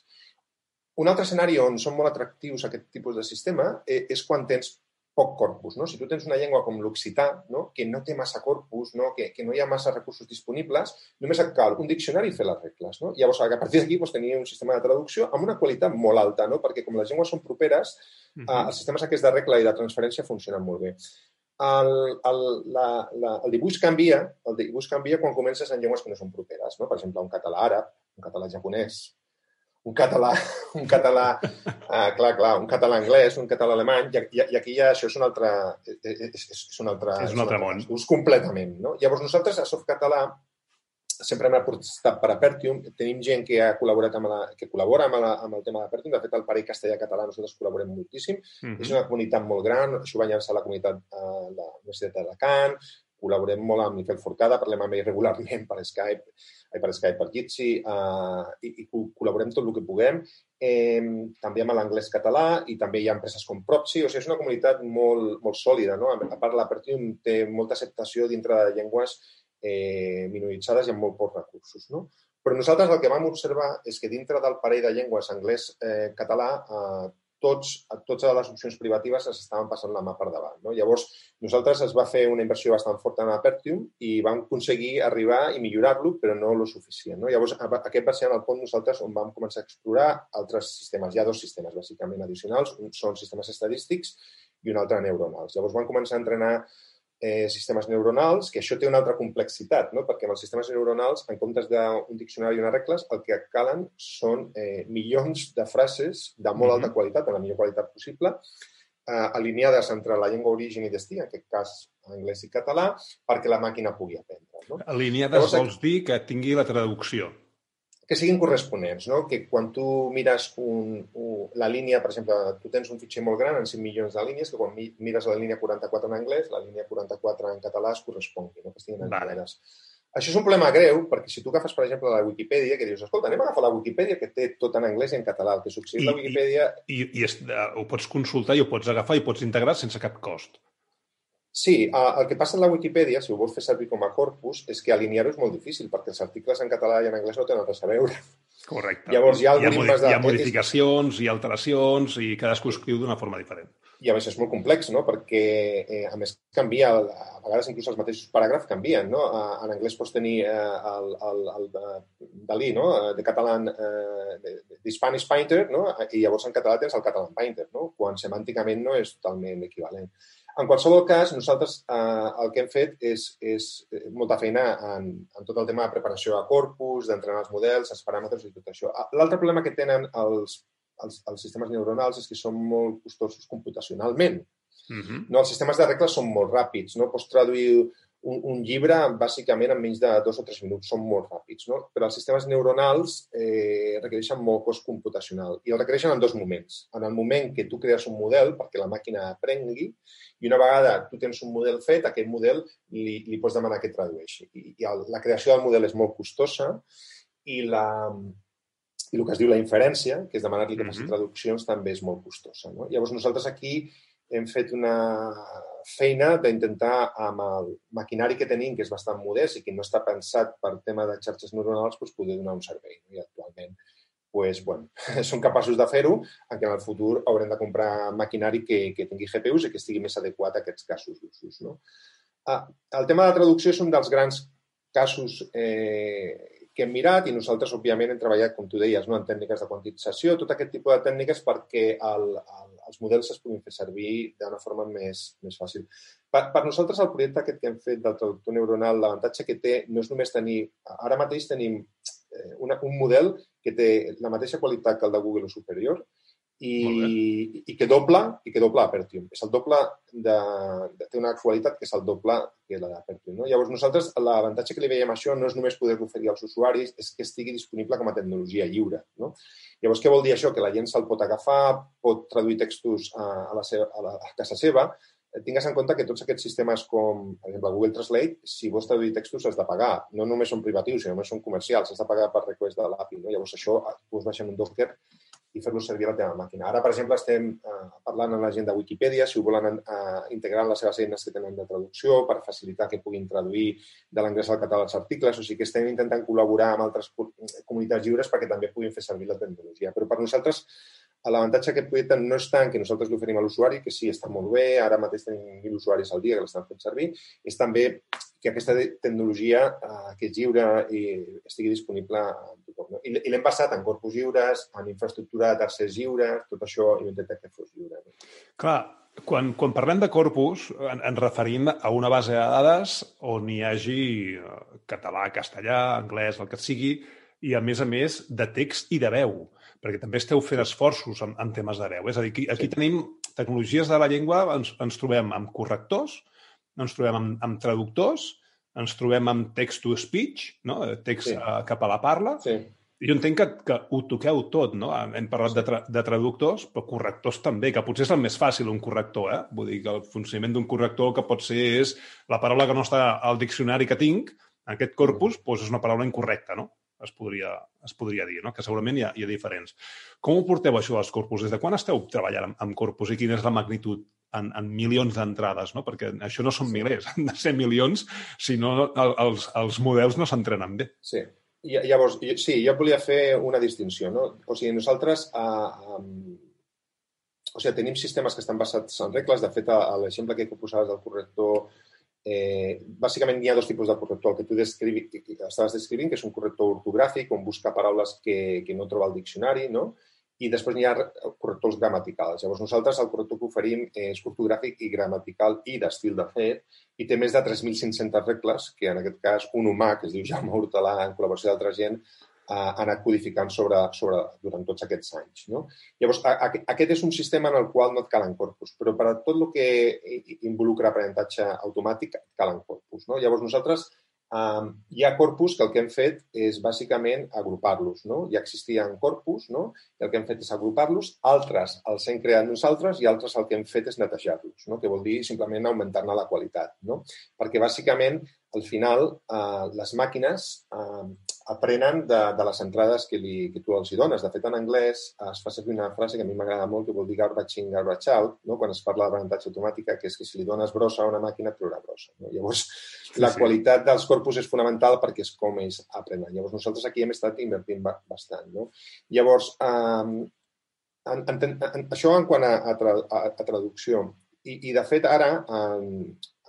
Un altre escenari on són molt atractius aquest tipus de sistema eh, és quan tens poc corpus. No? Si tu tens una llengua com l'occità, no? que no té massa corpus, no? Que, que no hi ha massa recursos disponibles, només et cal un diccionari i fer les regles. No? Llavors, a partir d'aquí doncs, tenir un sistema de traducció amb una qualitat molt alta, no? perquè com les llengües són properes, uh -huh. eh, els sistemes aquests de regla i de transferència funcionen molt bé. El, el, la, la, el dibuix canvia, el dibuix canvia quan comences en llengües que no són properes. No? Per exemple, un català àrab, un català japonès, un català, un català, uh, clar, clar, un català anglès, un català alemany, i, i aquí ja això és un altre, és, és, és un altre, és un altre món. És completament, no? Llavors nosaltres a Softcatalà sempre hem apostat per Apertium. Tenim gent que ha col·laborat amb la, que col·labora amb, la, amb el tema d'Apertium. De fet, el parell castellà-català nosaltres col·laborem moltíssim. Mm -hmm. És una comunitat molt gran. Això va llançar la comunitat de la Universitat d'Alacant col·laborem molt amb Miquel Forcada, parlem amb ell regularment per Skype, per Skype, per Jitsi, uh, i, i col·laborem tot el que puguem. Eh, també amb l'anglès català i també hi ha empreses com Propsi, o sigui, és una comunitat molt, molt sòlida, no? A part, l'Apertium té molta acceptació dintre de llengües eh, minoritzades i amb molt pocs recursos, no? Però nosaltres el que vam observar és que dintre del parell de llengües anglès-català eh, tots, totes les opcions privatives es estaven passant la mà per davant. No? Llavors, nosaltres es va fer una inversió bastant forta en Apertium i vam aconseguir arribar i millorar-lo, però no lo suficient. No? Llavors, aquest va ser en el punt nosaltres on vam començar a explorar altres sistemes. Hi ha dos sistemes, bàsicament, addicionals. Un són sistemes estadístics i un altre neuronals. Llavors, vam començar a entrenar eh, sistemes neuronals, que això té una altra complexitat, no? perquè amb els sistemes neuronals, en comptes d'un diccionari i unes regles, el que calen són eh, milions de frases de molt alta qualitat, de la millor qualitat possible, eh, alineades entre la llengua origen i destí, en aquest cas anglès i català, perquè la màquina pugui aprendre. No? Alineades Llavors, vols dir que tingui la traducció. Que siguin corresponents, no? que quan tu mires un, un, la línia, per exemple, tu tens un fitxer molt gran en 5 milions de línies, que quan mires la línia 44 en anglès, la línia 44 en català es correspongui, no? que estiguin. Vale. Això és un problema greu, perquè si tu agafes, per exemple, la Wikipedia, que dius, escolta, anem a agafar la Wikipedia, que té tot en anglès i en català. El que succeeix la Wikipedia... I, i, i es, uh, ho pots consultar i ho pots agafar i pots integrar sense cap cost. Sí, el que passa en la Wikipedia, si ho vols fer servir com a corpus, és que alinear-ho és molt difícil, perquè els articles en català i en anglès no tenen res a veure. Correcte. Llavors hi ha, hi ha, modi de... hi ha modificacions, ha alteracions i cadascú escriu d'una forma diferent. I a més és molt complex, no? perquè eh, a més canvia, a vegades inclús els mateixos paràgrafs canvien. No? En anglès pots tenir eh, el, el, el de Dalí, no? de català, eh, de, de Spanish Painter, no? i llavors en català tens el català Painter, no? quan semànticament no és totalment equivalent. En qualsevol cas, nosaltres eh, el que hem fet és, és eh, molta feina en, en tot el tema de preparació a corpus, d'entrenar els models, els paràmetres i tot això. Ah, l'altre problema que tenen els, els, els sistemes neuronals és que són molt costosos computacionalment. Uh mhm. -huh. no, els sistemes de regles són molt ràpids. No? Pots traduir un, un llibre bàsicament en menys de dos o tres minuts, són molt ràpids, no? però els sistemes neuronals eh, requereixen molt cost computacional i el requereixen en dos moments. En el moment que tu crees un model perquè la màquina aprengui i una vegada tu tens un model fet, aquest model li, li pots demanar que tradueixi. I, i el, la creació del model és molt costosa i la, i el que es diu la inferència, que és demanar-li que faci mm -hmm. traduccions, també és molt costosa. No? Llavors, nosaltres aquí hem fet una feina d'intentar amb el maquinari que tenim, que és bastant modest i que no està pensat per tema de xarxes neuronals, doncs poder donar un servei. I actualment pues, bueno, són capaços de fer-ho, encara en el futur haurem de comprar maquinari que, que tingui GPUs i que estigui més adequat a aquests casos d'usos. No? Ah, el tema de la traducció és un dels grans casos eh, que hem mirat i nosaltres, òbviament, hem treballat, com tu deies, no? en tècniques de quantització, tot aquest tipus de tècniques perquè el, el, els models es puguin fer servir d'una forma més, més fàcil. Per, per nosaltres, el projecte aquest que hem fet del traductor neuronal, l'avantatge que té no és només tenir... Ara mateix tenim eh, una, un model que té la mateixa qualitat que el de Google o superior, i, i que doble, i que doble Apertium. És el doble de, de, té una qualitat que és el doble que la d'Apertium. No? Llavors, nosaltres, l'avantatge que li veiem a això no és només poder-lo oferir als usuaris, és que estigui disponible com a tecnologia lliure. No? Llavors, què vol dir això? Que la gent se'l pot agafar, pot traduir textos a, a, la seva, a, la, a casa seva, tingues en compte que tots aquests sistemes com, per exemple, Google Translate, si vols traduir textos has de pagar. No només són privatius, sinó només són comercials. Has de pagar per request de l'API. No? Llavors, això ho baixar en un Docker i fer-lo servir a la teva màquina. Ara, per exemple, estem eh, parlant amb la gent de Wikipedia si ho volen eh, integrar en les seves eines que tenen de traducció per facilitar que puguin traduir de l'anglès al català els articles. O sigui que estem intentant col·laborar amb altres comunitats lliures perquè també puguin fer servir la tecnologia. Però per nosaltres L'avantatge d'aquest projecte no és tant que nosaltres l'oferim a l'usuari, que sí, està molt bé, ara mateix tenim mil usuaris al dia que l'estan fent servir, és també que aquesta tecnologia eh, que és lliure i estigui disponible a tothom. No? I, i l'hem passat en corpus lliures, en infraestructura de tercers lliures, tot això i intentat que fos lliure. No? Clar, quan, quan parlem de corpus en, ens referim a una base de dades on hi hagi eh, català, castellà, anglès, el que sigui, i a més a més de text i de veu perquè també esteu fent esforços en, en temes de veu. És a dir, aquí, aquí sí. tenim tecnologies de la llengua, ens, ens trobem amb correctors, ens trobem amb, amb traductors, ens trobem amb text-to-speech, no? text sí. uh, cap a la parla, sí. Jo entenc que, que ho toqueu tot, no? Hem parlat de, tra de traductors, però correctors també, que potser és el més fàcil, un corrector, eh? Vull dir que el funcionament d'un corrector que pot ser és la paraula que no està al diccionari que tinc, en aquest corpus, mm. doncs és una paraula incorrecta, no? es podria, es podria dir, no? que segurament hi ha, hi ha diferents. Com ho porteu això als corpus? Des de quan esteu treballant amb, amb corpus i quina és la magnitud en, en milions d'entrades? No? Perquè això no són milers, han de ser milions, si no el, els, els models no s'entrenen bé. Sí. I, llavors, sí, jo volia fer una distinció. No? O sigui, nosaltres eh, um, o sigui, tenim sistemes que estan basats en regles. De fet, l'exemple que posaves del corrector Eh, bàsicament hi ha dos tipus de corrector. El que tu descrivi, que estaves descrivint, que és un corrector ortogràfic, on busca paraules que, que no troba al diccionari, no? I després hi ha correctors gramaticals. Llavors, nosaltres el corrector que oferim és ortogràfic i gramatical i d'estil de fet, i té més de 3.500 regles, que en aquest cas un humà, que es diu Jaume Hortalà, en col·laboració d'altra gent, ha anat codificant sobre, sobre, durant tots aquests anys. No? Llavors, a, a, aquest és un sistema en el qual no et calen corpus, però per a tot el que involucra aprenentatge automàtic calen corpus. No? Llavors, nosaltres Um, hi ha corpus que el que hem fet és bàsicament agrupar-los. No? Ja existien corpus no? i el que hem fet és agrupar-los, altres els hem creat nosaltres i altres el que hem fet és netejar-los, no? que vol dir simplement augmentar-ne la qualitat. No? Perquè bàsicament al final eh, les màquines eh, aprenen de, de les entrades que, li, que tu els hi dones. De fet, en anglès es fa servir una frase que a mi m'agrada molt, que vol dir garbage in, garbage out, no? quan es parla d'aprenentatge automàtica, que és que si li dones brossa a una màquina, et traurà brossa. No? Llavors, sí, la sí. qualitat dels corpus és fonamental perquè és com ells aprenen. Llavors, nosaltres aquí hem estat invertint bastant. No? Llavors, eh, en, en, en, això en quant a, a, tra, a, a traducció. I, I, de fet, ara, en,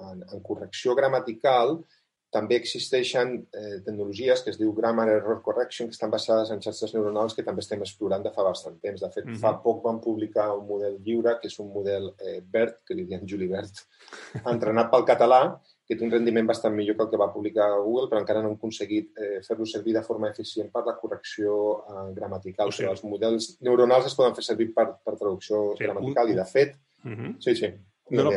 en, en correcció gramatical, també existeixen eh, tecnologies que es diu Grammar Error Correction, que estan basades en xarxes neuronals que també estem explorant de fa bastant temps. De fet, mm -hmm. fa poc vam publicar un model lliure, que és un model eh, BERT, que li diuen Julibert, entrenat pel català, que té un rendiment bastant millor que el que va publicar Google, però encara no hem aconseguit eh, fer-lo servir de forma eficient per la correcció eh, gramatical. O sigui, els models neuronals es poden fer servir per, per traducció sí, gramatical un... i, de fet... Mm -hmm. Sí, sí. No, no,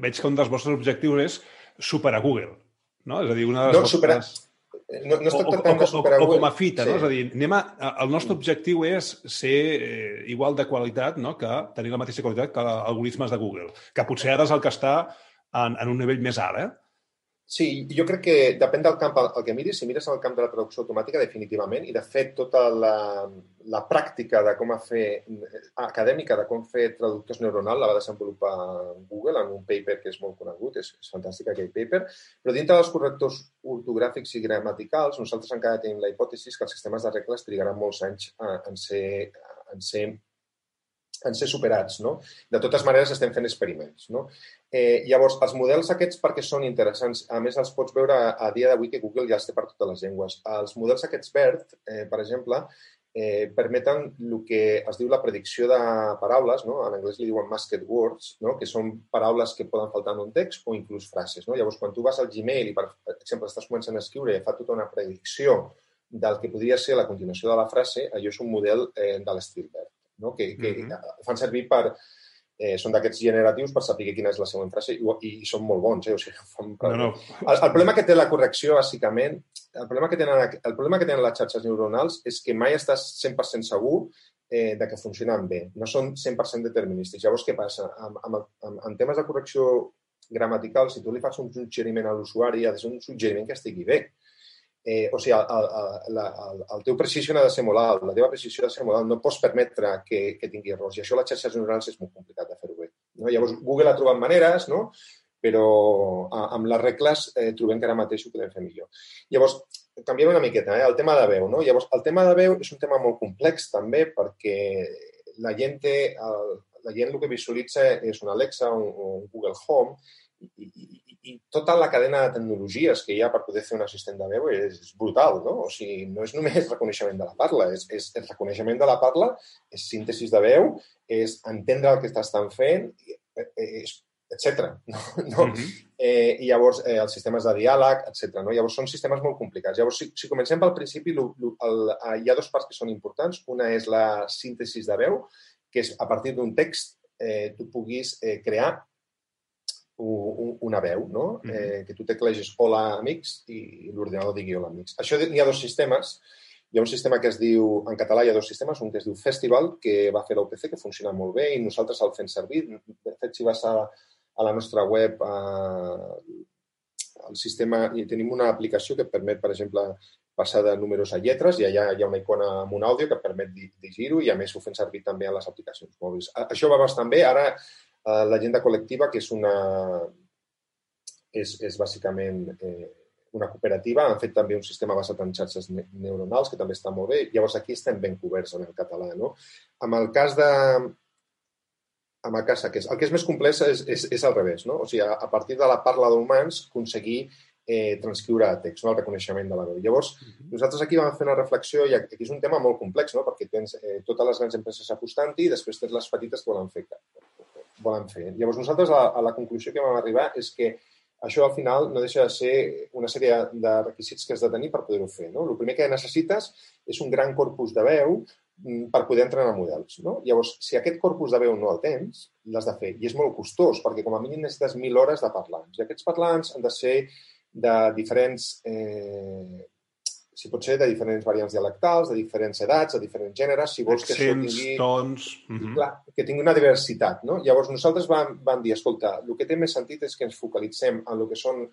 veig que un dels vostres objectius és superar Google, no? És a dir, una de les no, vostres... superar... No, no es tracta tant de superar o, o, o com a fita, sí. no? És a dir, anem a, el nostre objectiu és ser eh, igual de qualitat, no? que tenir la mateixa qualitat que algoritmes de Google, que potser ara és el que està en, en un nivell més alt, eh? Sí, jo crec que depèn del camp al que miris. Si mires el camp de la traducció automàtica, definitivament, i de fet tota la, la pràctica de com a fer, acadèmica de com fer traductors neuronal la va desenvolupar Google en un paper que és molt conegut, és, és fantàstic aquell paper, però dintre dels correctors ortogràfics i gramaticals nosaltres encara tenim la hipòtesi que els sistemes de regles trigaran molts anys en ser, en ser en ser superats. No? De totes maneres, estem fent experiments. No? Eh, llavors, els models aquests perquè són interessants, a més els pots veure a, a dia d'avui que Google ja els té per totes les llengües. Els models aquests BERT, eh, per exemple, eh, permeten el que es diu la predicció de paraules, no? en anglès li diuen masked words, no? que són paraules que poden faltar en un text o inclús frases. No? Llavors, quan tu vas al Gmail i, per exemple, estàs començant a escriure i fa tota una predicció del que podria ser la continuació de la frase, allò és un model eh, de l'estil BERT no? que, que mm -hmm. fan servir per... Eh, són d'aquests generatius per saber quina és la següent frase i, i són molt bons. Eh? O sigui, fan... no, no. El, el problema que té la correcció, bàsicament, el problema que tenen, el problema que tenen les xarxes neuronals és que mai estàs 100% segur eh, de que funcionen bé. No són 100% deterministics. Llavors, què passa? Amb, amb, amb, en temes de correcció gramatical, si tu li fas un suggeriment a l'usuari, ha de ser un suggeriment que estigui bé. Eh, o sigui, el, el, el, el teu precisió ha de ser molt alt, la teva precisió ha de ser molt alt, no pots permetre que, que tingui errors. I això a les xarxes neurals és molt complicat de fer-ho bé. No? Llavors, Google ha trobat maneres, no? però amb les regles eh, trobem que ara mateix ho podem fer millor. Llavors, canviem una miqueta, eh? el tema de veu. No? Llavors, el tema de veu és un tema molt complex també perquè la gent té, el, la gent el que visualitza és un Alexa, un, un Google Home, i, i, i tota la cadena de tecnologies que hi ha per poder fer un assistent de veu és brutal, no? O sigui, no és només reconeixement de la parla, és, és el reconeixement de la parla, és síntesis de veu, és entendre el que estàs fent, és, etc. No? no? Mm -hmm. eh, I llavors eh, els sistemes de diàleg, etc. No? Llavors són sistemes molt complicats. Llavors, si, si comencem pel principi, l, l, el, el, hi ha dues parts que són importants. Una és la síntesis de veu, que és a partir d'un text eh, tu puguis eh, crear una veu, no? Mm -hmm. eh, que tu teclegis hola amics i l'ordinador digui hola amics. Això hi ha dos sistemes. Hi ha un sistema que es diu, en català hi ha dos sistemes, un que es diu Festival, que va fer l'UPC, que funciona molt bé i nosaltres el fem servir. De fet, si vas a, a la nostra web, eh, el sistema, i tenim una aplicació que permet, per exemple, passar de números a lletres i allà hi ha una icona amb un àudio que permet llegir-ho i a més ho fem servir també a les aplicacions mòbils. Això va bastant bé. Ara L'agenda col·lectiva, que és una... és, és bàsicament eh, una cooperativa, han fet també un sistema basat en xarxes neuronals, que també està molt bé. Llavors, aquí estem ben coberts en el català, no? Amb el cas de... Amb el cas aquest, el que és més complex és, és, és al revés, no? O sigui, a, a partir de la parla d'humans, aconseguir eh, transcriure a text, no? el reconeixement de la veu. Llavors, uh -huh. nosaltres aquí vam fer una reflexió i aquí és un tema molt complex, no? perquè tens eh, totes les grans empreses apostant-hi i després tens les petites que volen fer volen fer. Llavors, nosaltres a, a la conclusió que vam arribar és que això al final no deixa de ser una sèrie de requisits que has de tenir per poder-ho fer. No? El primer que necessites és un gran corpus de veu mm, per poder entrenar models. No? Llavors, si aquest corpus de veu no el tens, l'has de fer. I és molt costós, perquè com a mínim necessites mil hores de parlants. I aquests parlants han de ser de diferents eh, si pot ser de diferents variants dialectals, de diferents edats, de diferents gèneres, si vols Accents, que això tingui... tons... Uh -huh. Clar, que tingui una diversitat, no? Llavors, nosaltres vam, vam dir, escolta, el que té més sentit és que ens focalitzem en el que són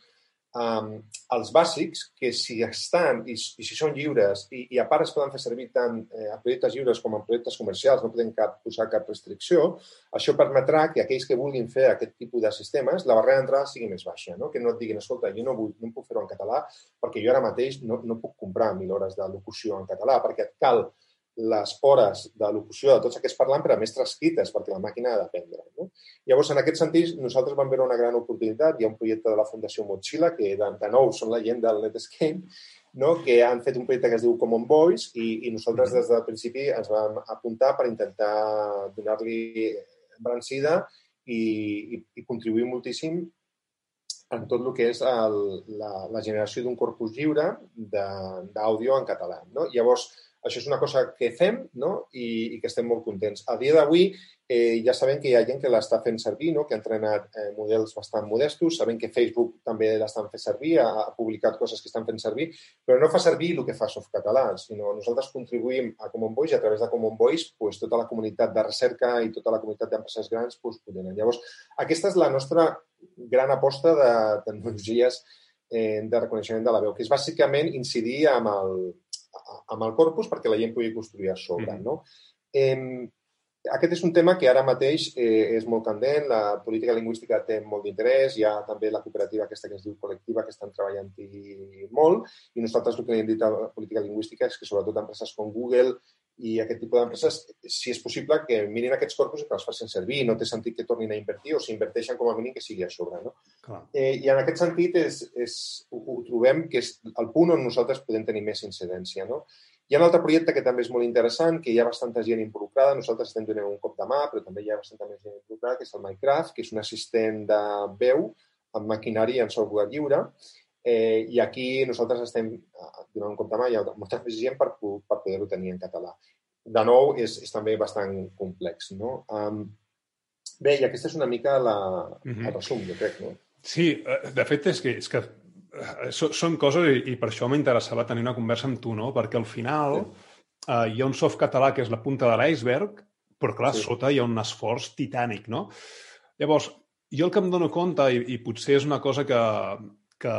um, els bàsics, que si estan i, i si són lliures i, i a part es poden fer servir tant eh, a projectes lliures com en projectes comercials, no podem cap, posar cap restricció, això permetrà que aquells que vulguin fer aquest tipus de sistemes, la barrera d'entrada sigui més baixa, no? que no et diguin, escolta, jo no, vull, no puc fer-ho en català perquè jo ara mateix no, no puc comprar mil hores de locució en català, perquè et cal les hores de locució de tots aquests parlants per a més transcrites, perquè la màquina ha d'aprendre. No? Llavors, en aquest sentit, nosaltres vam veure una gran oportunitat. Hi ha un projecte de la Fundació Mozilla, que de, de nou són la gent del Netscape, no? que han fet un projecte que es diu Common Voice i, i nosaltres des del principi ens vam apuntar per intentar donar-li brancida i, i, i contribuir moltíssim en tot el que és el, la, la generació d'un corpus lliure d'àudio en català. No? Llavors, això és una cosa que fem no? I, i que estem molt contents. A dia d'avui eh, ja sabem que hi ha gent que l'està fent servir, no? que ha entrenat eh, models bastant modestos, sabem que Facebook també l'estan fent servir, ha, ha publicat coses que estan fent servir, però no fa servir el que fa Softcatalà, sinó nosaltres contribuïm a Common Voice i a través de Common Voice pues, tota la comunitat de recerca i tota la comunitat d'empreses grans pues, tenen. Llavors, aquesta és la nostra gran aposta de tecnologies eh, de reconeixement de la veu, que és bàsicament incidir amb el, amb el corpus perquè la gent pugui construir a sobre. Mm no? eh, aquest és un tema que ara mateix eh, és molt candent, la política lingüística té molt d'interès, hi ha també la cooperativa aquesta que es diu col·lectiva que estan treballant-hi molt i nosaltres el que li hem dit a la política lingüística és que sobretot empreses com Google i aquest tipus d'empreses, si és possible, que mirin aquests corpus i que els facin servir. No té sentit que tornin a invertir o si inverteixen com a mínim que sigui a sobre. No? Eh, I en aquest sentit és, és, ho, ho trobem que és el punt on nosaltres podem tenir més incidència. No? Hi ha un altre projecte que també és molt interessant, que hi ha bastanta gent involucrada. Nosaltres estem donant un cop de mà, però també hi ha bastanta més gent involucrada, que és el Minecraft, que és un assistent de veu amb maquinari en software lliure. Eh, I aquí nosaltres estem donant un hi ha molta gent per, per poder-ho tenir en català. De nou, és, és també bastant complex. No? Um, bé, i aquesta és una mica la, uh -huh. el resum, jo crec. No? Sí, eh, de fet és que, és que eh, són coses i, i per això m'interessava tenir una conversa amb tu, no? Perquè al final sí. uh, hi ha un soft català que és la punta de l'iceberg, però clar, sí. sota hi ha un esforç titànic, no? Llavors, jo el que em dono compte, i, i potser és una cosa que, que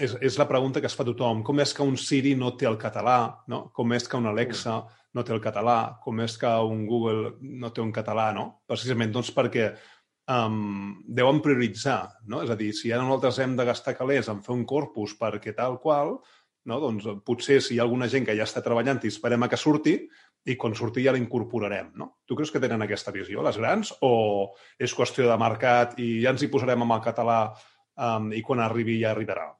és, és la pregunta que es fa tothom. Com és que un Siri no té el català? No? Com és que un Alexa no té el català? Com és que un Google no té un català? No? Precisament doncs perquè um, deuen prioritzar. No? És a dir, si ara nosaltres hem de gastar calés en fer un corpus perquè tal qual, no? doncs potser si hi ha alguna gent que ja està treballant i esperem a que surti, i quan surti ja l'incorporarem, no? Tu creus que tenen aquesta visió, les grans, o és qüestió de mercat i ja ens hi posarem amb el català um, i quan arribi ja arribarà?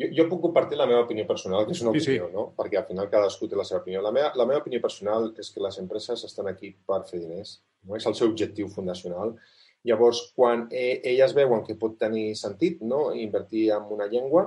Jo, jo puc compartir la meva opinió personal, que és una opinió, sí, sí. no? Perquè al final cadascú té la seva opinió. La meva, la meva opinió personal és que les empreses estan aquí per fer diners. No? És el seu objectiu fundacional. Llavors, quan e, elles veuen que pot tenir sentit no? invertir en una llengua,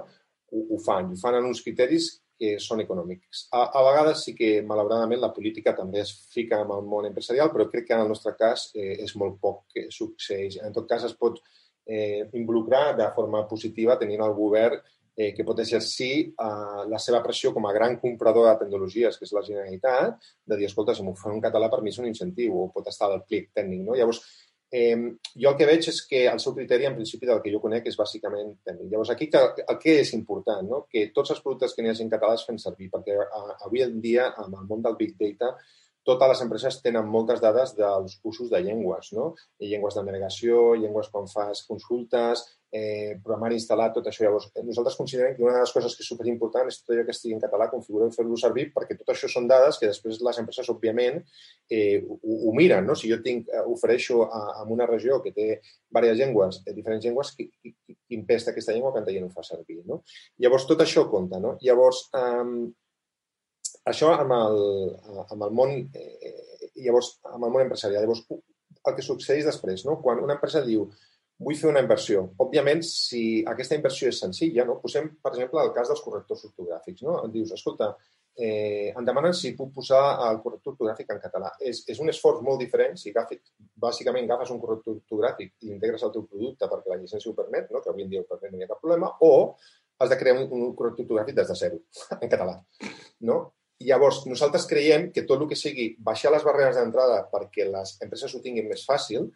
ho, ho fan. Ho fan en uns criteris que són econòmics. A, a vegades sí que, malauradament, la política també es fica amb el món empresarial, però crec que en el nostre cas eh, és molt poc que succeeix. En tot cas, es pot eh, involucrar de forma positiva tenint el govern eh, que pot exercir eh, la seva pressió com a gran comprador de tecnologies, que és la Generalitat, de dir, escolta, si m'ho fa en català per mi és un incentiu, o pot estar al plic tècnic. No? Llavors, eh, jo el que veig és que el seu criteri, en principi, del que jo conec, és bàsicament tècnic. Llavors, aquí el que és important, no? que tots els productes que n'hi hagi en català es fem servir, perquè eh, avui en dia, amb el món del Big Data, totes les empreses tenen moltes dades dels usos de llengües, no? I llengües de navegació, llengües quan fas consultes, eh, programari instal·lat, tot això. Llavors, nosaltres considerem que una de les coses que és superimportant és tot allò que estigui en català, configurar i fer-lo servir, perquè tot això són dades que després les empreses, òbviament, eh, ho, ho miren. No? Si jo tinc, eh, ofereixo a, a una regió que té diverses llengües, eh, diferents llengües, qui, qui, qui aquesta llengua, quanta gent ho fa servir. No? Llavors, tot això compta. No? Llavors, eh, això amb el, amb el món, eh, llavors, amb el món empresarial. Llavors, el que succeeix després, no? quan una empresa diu vull fer una inversió. Òbviament, si aquesta inversió és senzilla, no? posem, per exemple, el cas dels correctors ortogràfics. No? Dius, escolta, eh, em demanen si puc posar el corrector ortogràfic en català. És, és un esforç molt diferent si gràfic, bàsicament agafes un corrector ortogràfic i l'integres al teu producte perquè la llicència ho permet, no? que avui en dia ho permet, no hi ha cap problema, o has de crear un, un corrector ortogràfic des de zero, en català. No? Llavors, nosaltres creiem que tot el que sigui baixar les barreres d'entrada perquè les empreses ho tinguin més fàcil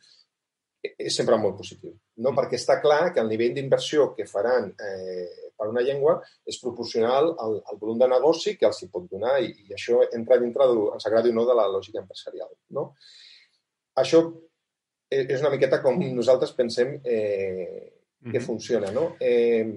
és sempre molt positiu. No? Perquè està clar que el nivell d'inversió que faran eh, per una llengua és proporcional al, al volum de negoci que els hi pot donar i, i això entra dintre, de, ens agradi o no, de la lògica empresarial. No? Això és una miqueta com nosaltres pensem eh, que mm -hmm. funciona. No? Eh,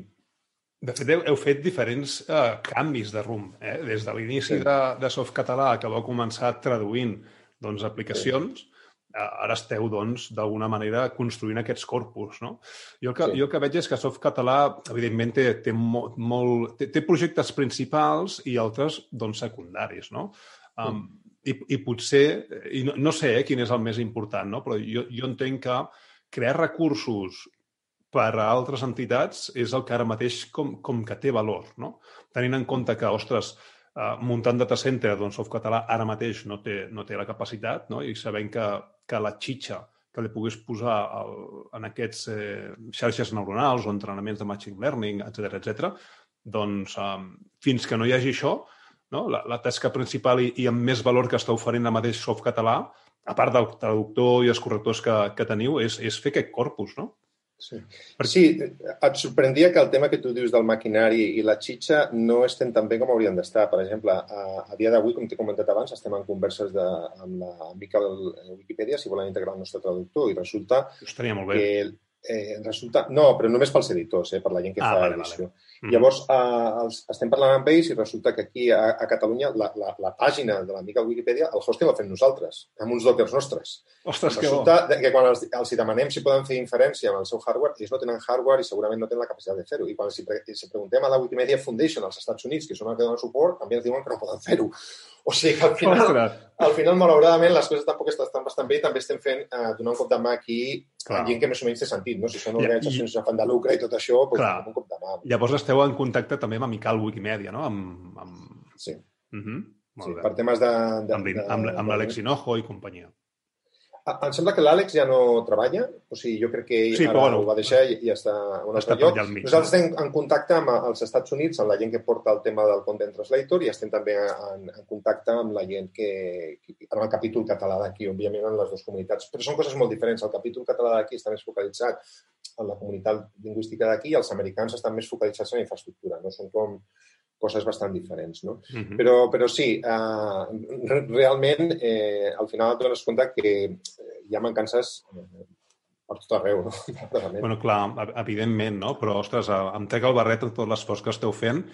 de fet, heu, heu fet diferents uh, canvis de rumb. Eh? Des de l'inici sí. de, de Softcatalà, que vau començar traduint doncs, aplicacions, sí. uh, ara esteu, doncs, d'alguna manera construint aquests corpus. No? Jo, el que, sí. jo el que veig és que Softcatalà, evidentment, té, té, molt, molt, té, té projectes principals i altres doncs, secundaris. No? Um, mm. i, I potser, i no, no sé eh, quin és el més important, no? però jo, jo entenc que crear recursos per a altres entitats és el que ara mateix com, com que té valor, no? Tenint en compte que, ostres, uh, muntant data center, doncs Softcatalà ara mateix no té, no té la capacitat, no? I sabent que, que la xitxa que li pogués posar el, en aquests eh, xarxes neuronals o entrenaments de machine learning, etc etc, doncs um, fins que no hi hagi això, no? la, la tasca principal i, i amb més valor que està oferint la mateix Softcatalà, a part del traductor i els correctors que, que teniu, és, és fer aquest corpus, no? Sí. Sí, et sorprendia que el tema que tu dius del maquinari i la xitxa no estem tan bé com haurien d'estar. Per exemple, a, a dia d'avui, com t'he comentat abans, estem en converses de, amb la Mica Wikipedia si volen integrar el nostre traductor i resulta Estaria molt bé. que eh, resulta... No, però només pels editors, eh, per la gent que ah, fa vale, edició. Vale. Mm. Llavors, eh, els, estem parlant amb ells i resulta que aquí a, a Catalunya la, la, la pàgina de l'amiga Wikipedia, el hosting el fem nosaltres, amb uns dockers nostres. Ostres, resulta que, que quan els, els demanem si poden fer inferència amb el seu hardware, ells no tenen hardware i segurament no tenen la capacitat de fer-ho. I quan els, si preguntem a la Wikimedia Foundation als Estats Units, que són els que donen suport, també ens diuen que no poden fer-ho. O sigui que al final, al final, malauradament, les coses tampoc estan bastant bé i també estem fent eh, donar un cop de mà aquí Clar. gent que més o menys té sentit, no? Si són organitzacions I... fan de lucre i tot això, doncs un cop de mà. Llavors esteu en contacte també amb Amical Wikimedia, no? Amb, amb... Sí. Uh mhm. -huh. Molt sí, bé. per temes de... de amb, amb, amb l'Àlex Hinojo i companyia. Em sembla que l'Àlex ja no treballa, o sigui, jo crec que ell sí, ara bueno, ho va deixar i ja està a un altre lloc. Mig, Nosaltres no? estem en contacte amb els Estats Units, amb la gent que porta el tema del Content Translator i estem també en, en contacte amb la gent que, que en el capítol català d'aquí, òbviament en les dues comunitats. Però són coses molt diferents. El capítol català d'aquí està més focalitzat en la comunitat lingüística d'aquí i els americans estan més focalitzats en infraestructura. No? Són com coses bastant diferents, no? Uh -huh. però, però sí, eh, realment, eh, al final et dones compte que hi ha mancances eh, per tot arreu, no? bueno, clar, evidentment, no? Però, ostres, em trec el barret amb tot l'esforç que esteu fent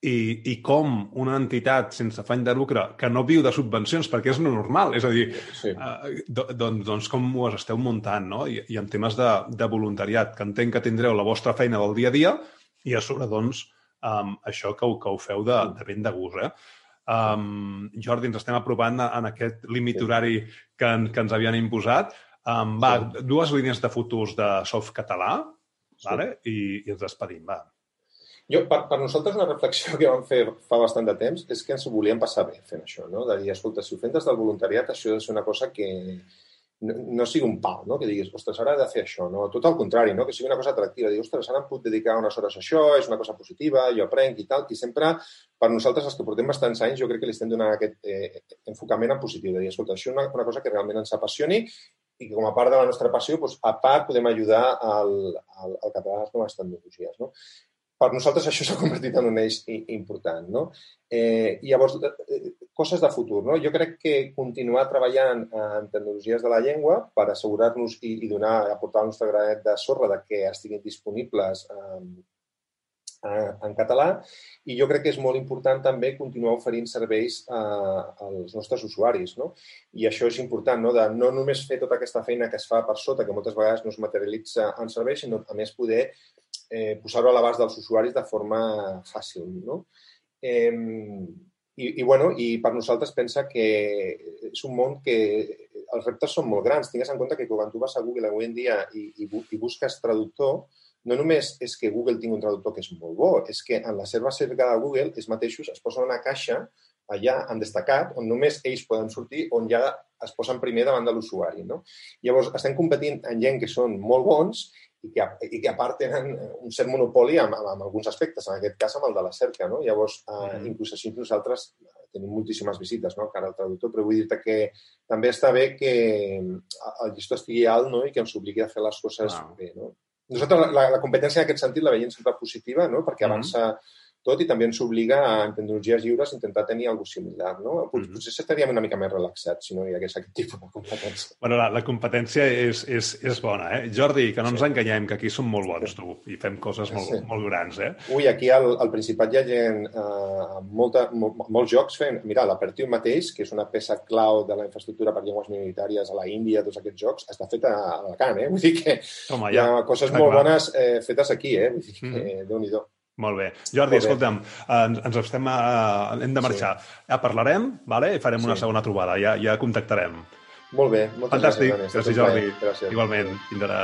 i, i com una entitat sense afany de lucre que no viu de subvencions, perquè és normal, és a dir, sí. eh, doncs, doncs com ho esteu muntant, no? I, i en temes de, de voluntariat, que entenc que tindreu la vostra feina del dia a dia i a sobre, doncs, um, això que, que ho feu de, de ben de gust, eh? Um, Jordi, ens estem aprovant en aquest límit horari que, en, que ens havien imposat. Um, va, sí. dues línies de futurs de soft català, sí. vale? I, i ens despedim, va. Jo, per, per nosaltres, una reflexió que vam fer fa bastant de temps és que ens volíem passar bé fent això, no? De dir, escolta, si ho fem des del voluntariat, això ser una cosa que, no, no sigui un pal, no? que diguis, ostres, ara he de fer això, no? Tot el contrari, no? que sigui una cosa atractiva. Dir, ostres, ara em puc dedicar unes hores a això, és una cosa positiva, jo aprenc i tal. I sempre, per nosaltres, els que portem bastants anys, jo crec que li estem donant aquest eh, enfocament en positiu. De dir, escolta, això és una, una cosa que realment ens apassioni i que com a part de la nostra passió, doncs, a part podem ajudar al, al, al català a les tecnologies. No? Per nosaltres això s'ha convertit en un eix important. No? Eh, llavors, eh, coses de futur. No? Jo crec que continuar treballant en tecnologies de la llengua per assegurar-nos i, i donar, aportar el nostre granet de sorra de que estiguin disponibles eh, en català i jo crec que és molt important també continuar oferint serveis eh, als nostres usuaris. No? I això és important, no? de no només fer tota aquesta feina que es fa per sota, que moltes vegades no es materialitza en serveis, sinó a més poder eh, posar-ho a l'abast dels usuaris de forma fàcil. No? Eh, i, i, bueno, I per nosaltres pensa que és un món que els reptes són molt grans. Tingues en compte que quan tu vas a Google avui en dia i, i, i busques traductor, no només és que Google tingui un traductor que és molt bo, és que en la seva cerca de Google ells mateixos es posen una caixa allà han destacat, on només ells poden sortir, on ja es posen primer davant de l'usuari. No? Llavors, estem competint en gent que són molt bons i que, i que a part tenen un cert monopoli amb, amb, amb alguns aspectes, en aquest cas amb el de la cerca. No? Llavors, eh, mm. inclús així nosaltres tenim moltíssimes visites, no?, cara al traductor, però vull dir-te que també està bé que el llistó estigui alt no? i que ens obligui a fer les coses wow. bé. No? Nosaltres la, la competència en aquest sentit la veiem sempre positiva, no? perquè avança mm -hmm tot i també ens obliga a, en tecnologies lliures, intentar tenir alguna similar. No? Potser, mm -hmm. potser estaríem una mica més relaxats si no hi hagués aquest tipus de competència. Bueno, la, la competència és, és, és bona, eh? Jordi, que no ens sí. enganyem, que aquí som molt bons, tu, i fem coses molt, sí. molt grans, eh? Ui, aquí al, al Principat hi ha gent, eh, molta, mo, molts jocs fent... Mira, l'Apertiu mateix, que és una peça clau de la infraestructura per llengües minoritàries a la Índia, tots aquests jocs, està feta a Alacant, eh? Vull dir que Home, ja, hi ha coses molt clar. bones eh, fetes aquí, eh? Vull dir que, mm -hmm. Déu-n'hi-do. Molt bé. Jordi, Molt bé. escolta'm, ens, ens estem, uh, hem de marxar. Sí. Ja parlarem, vale? i farem sí. una segona trobada, ja, ja contactarem. Molt bé, moltes Fantàstic. gràcies. Fantàstic, gràcies Jordi. Gràcies. Igualment, fins ara.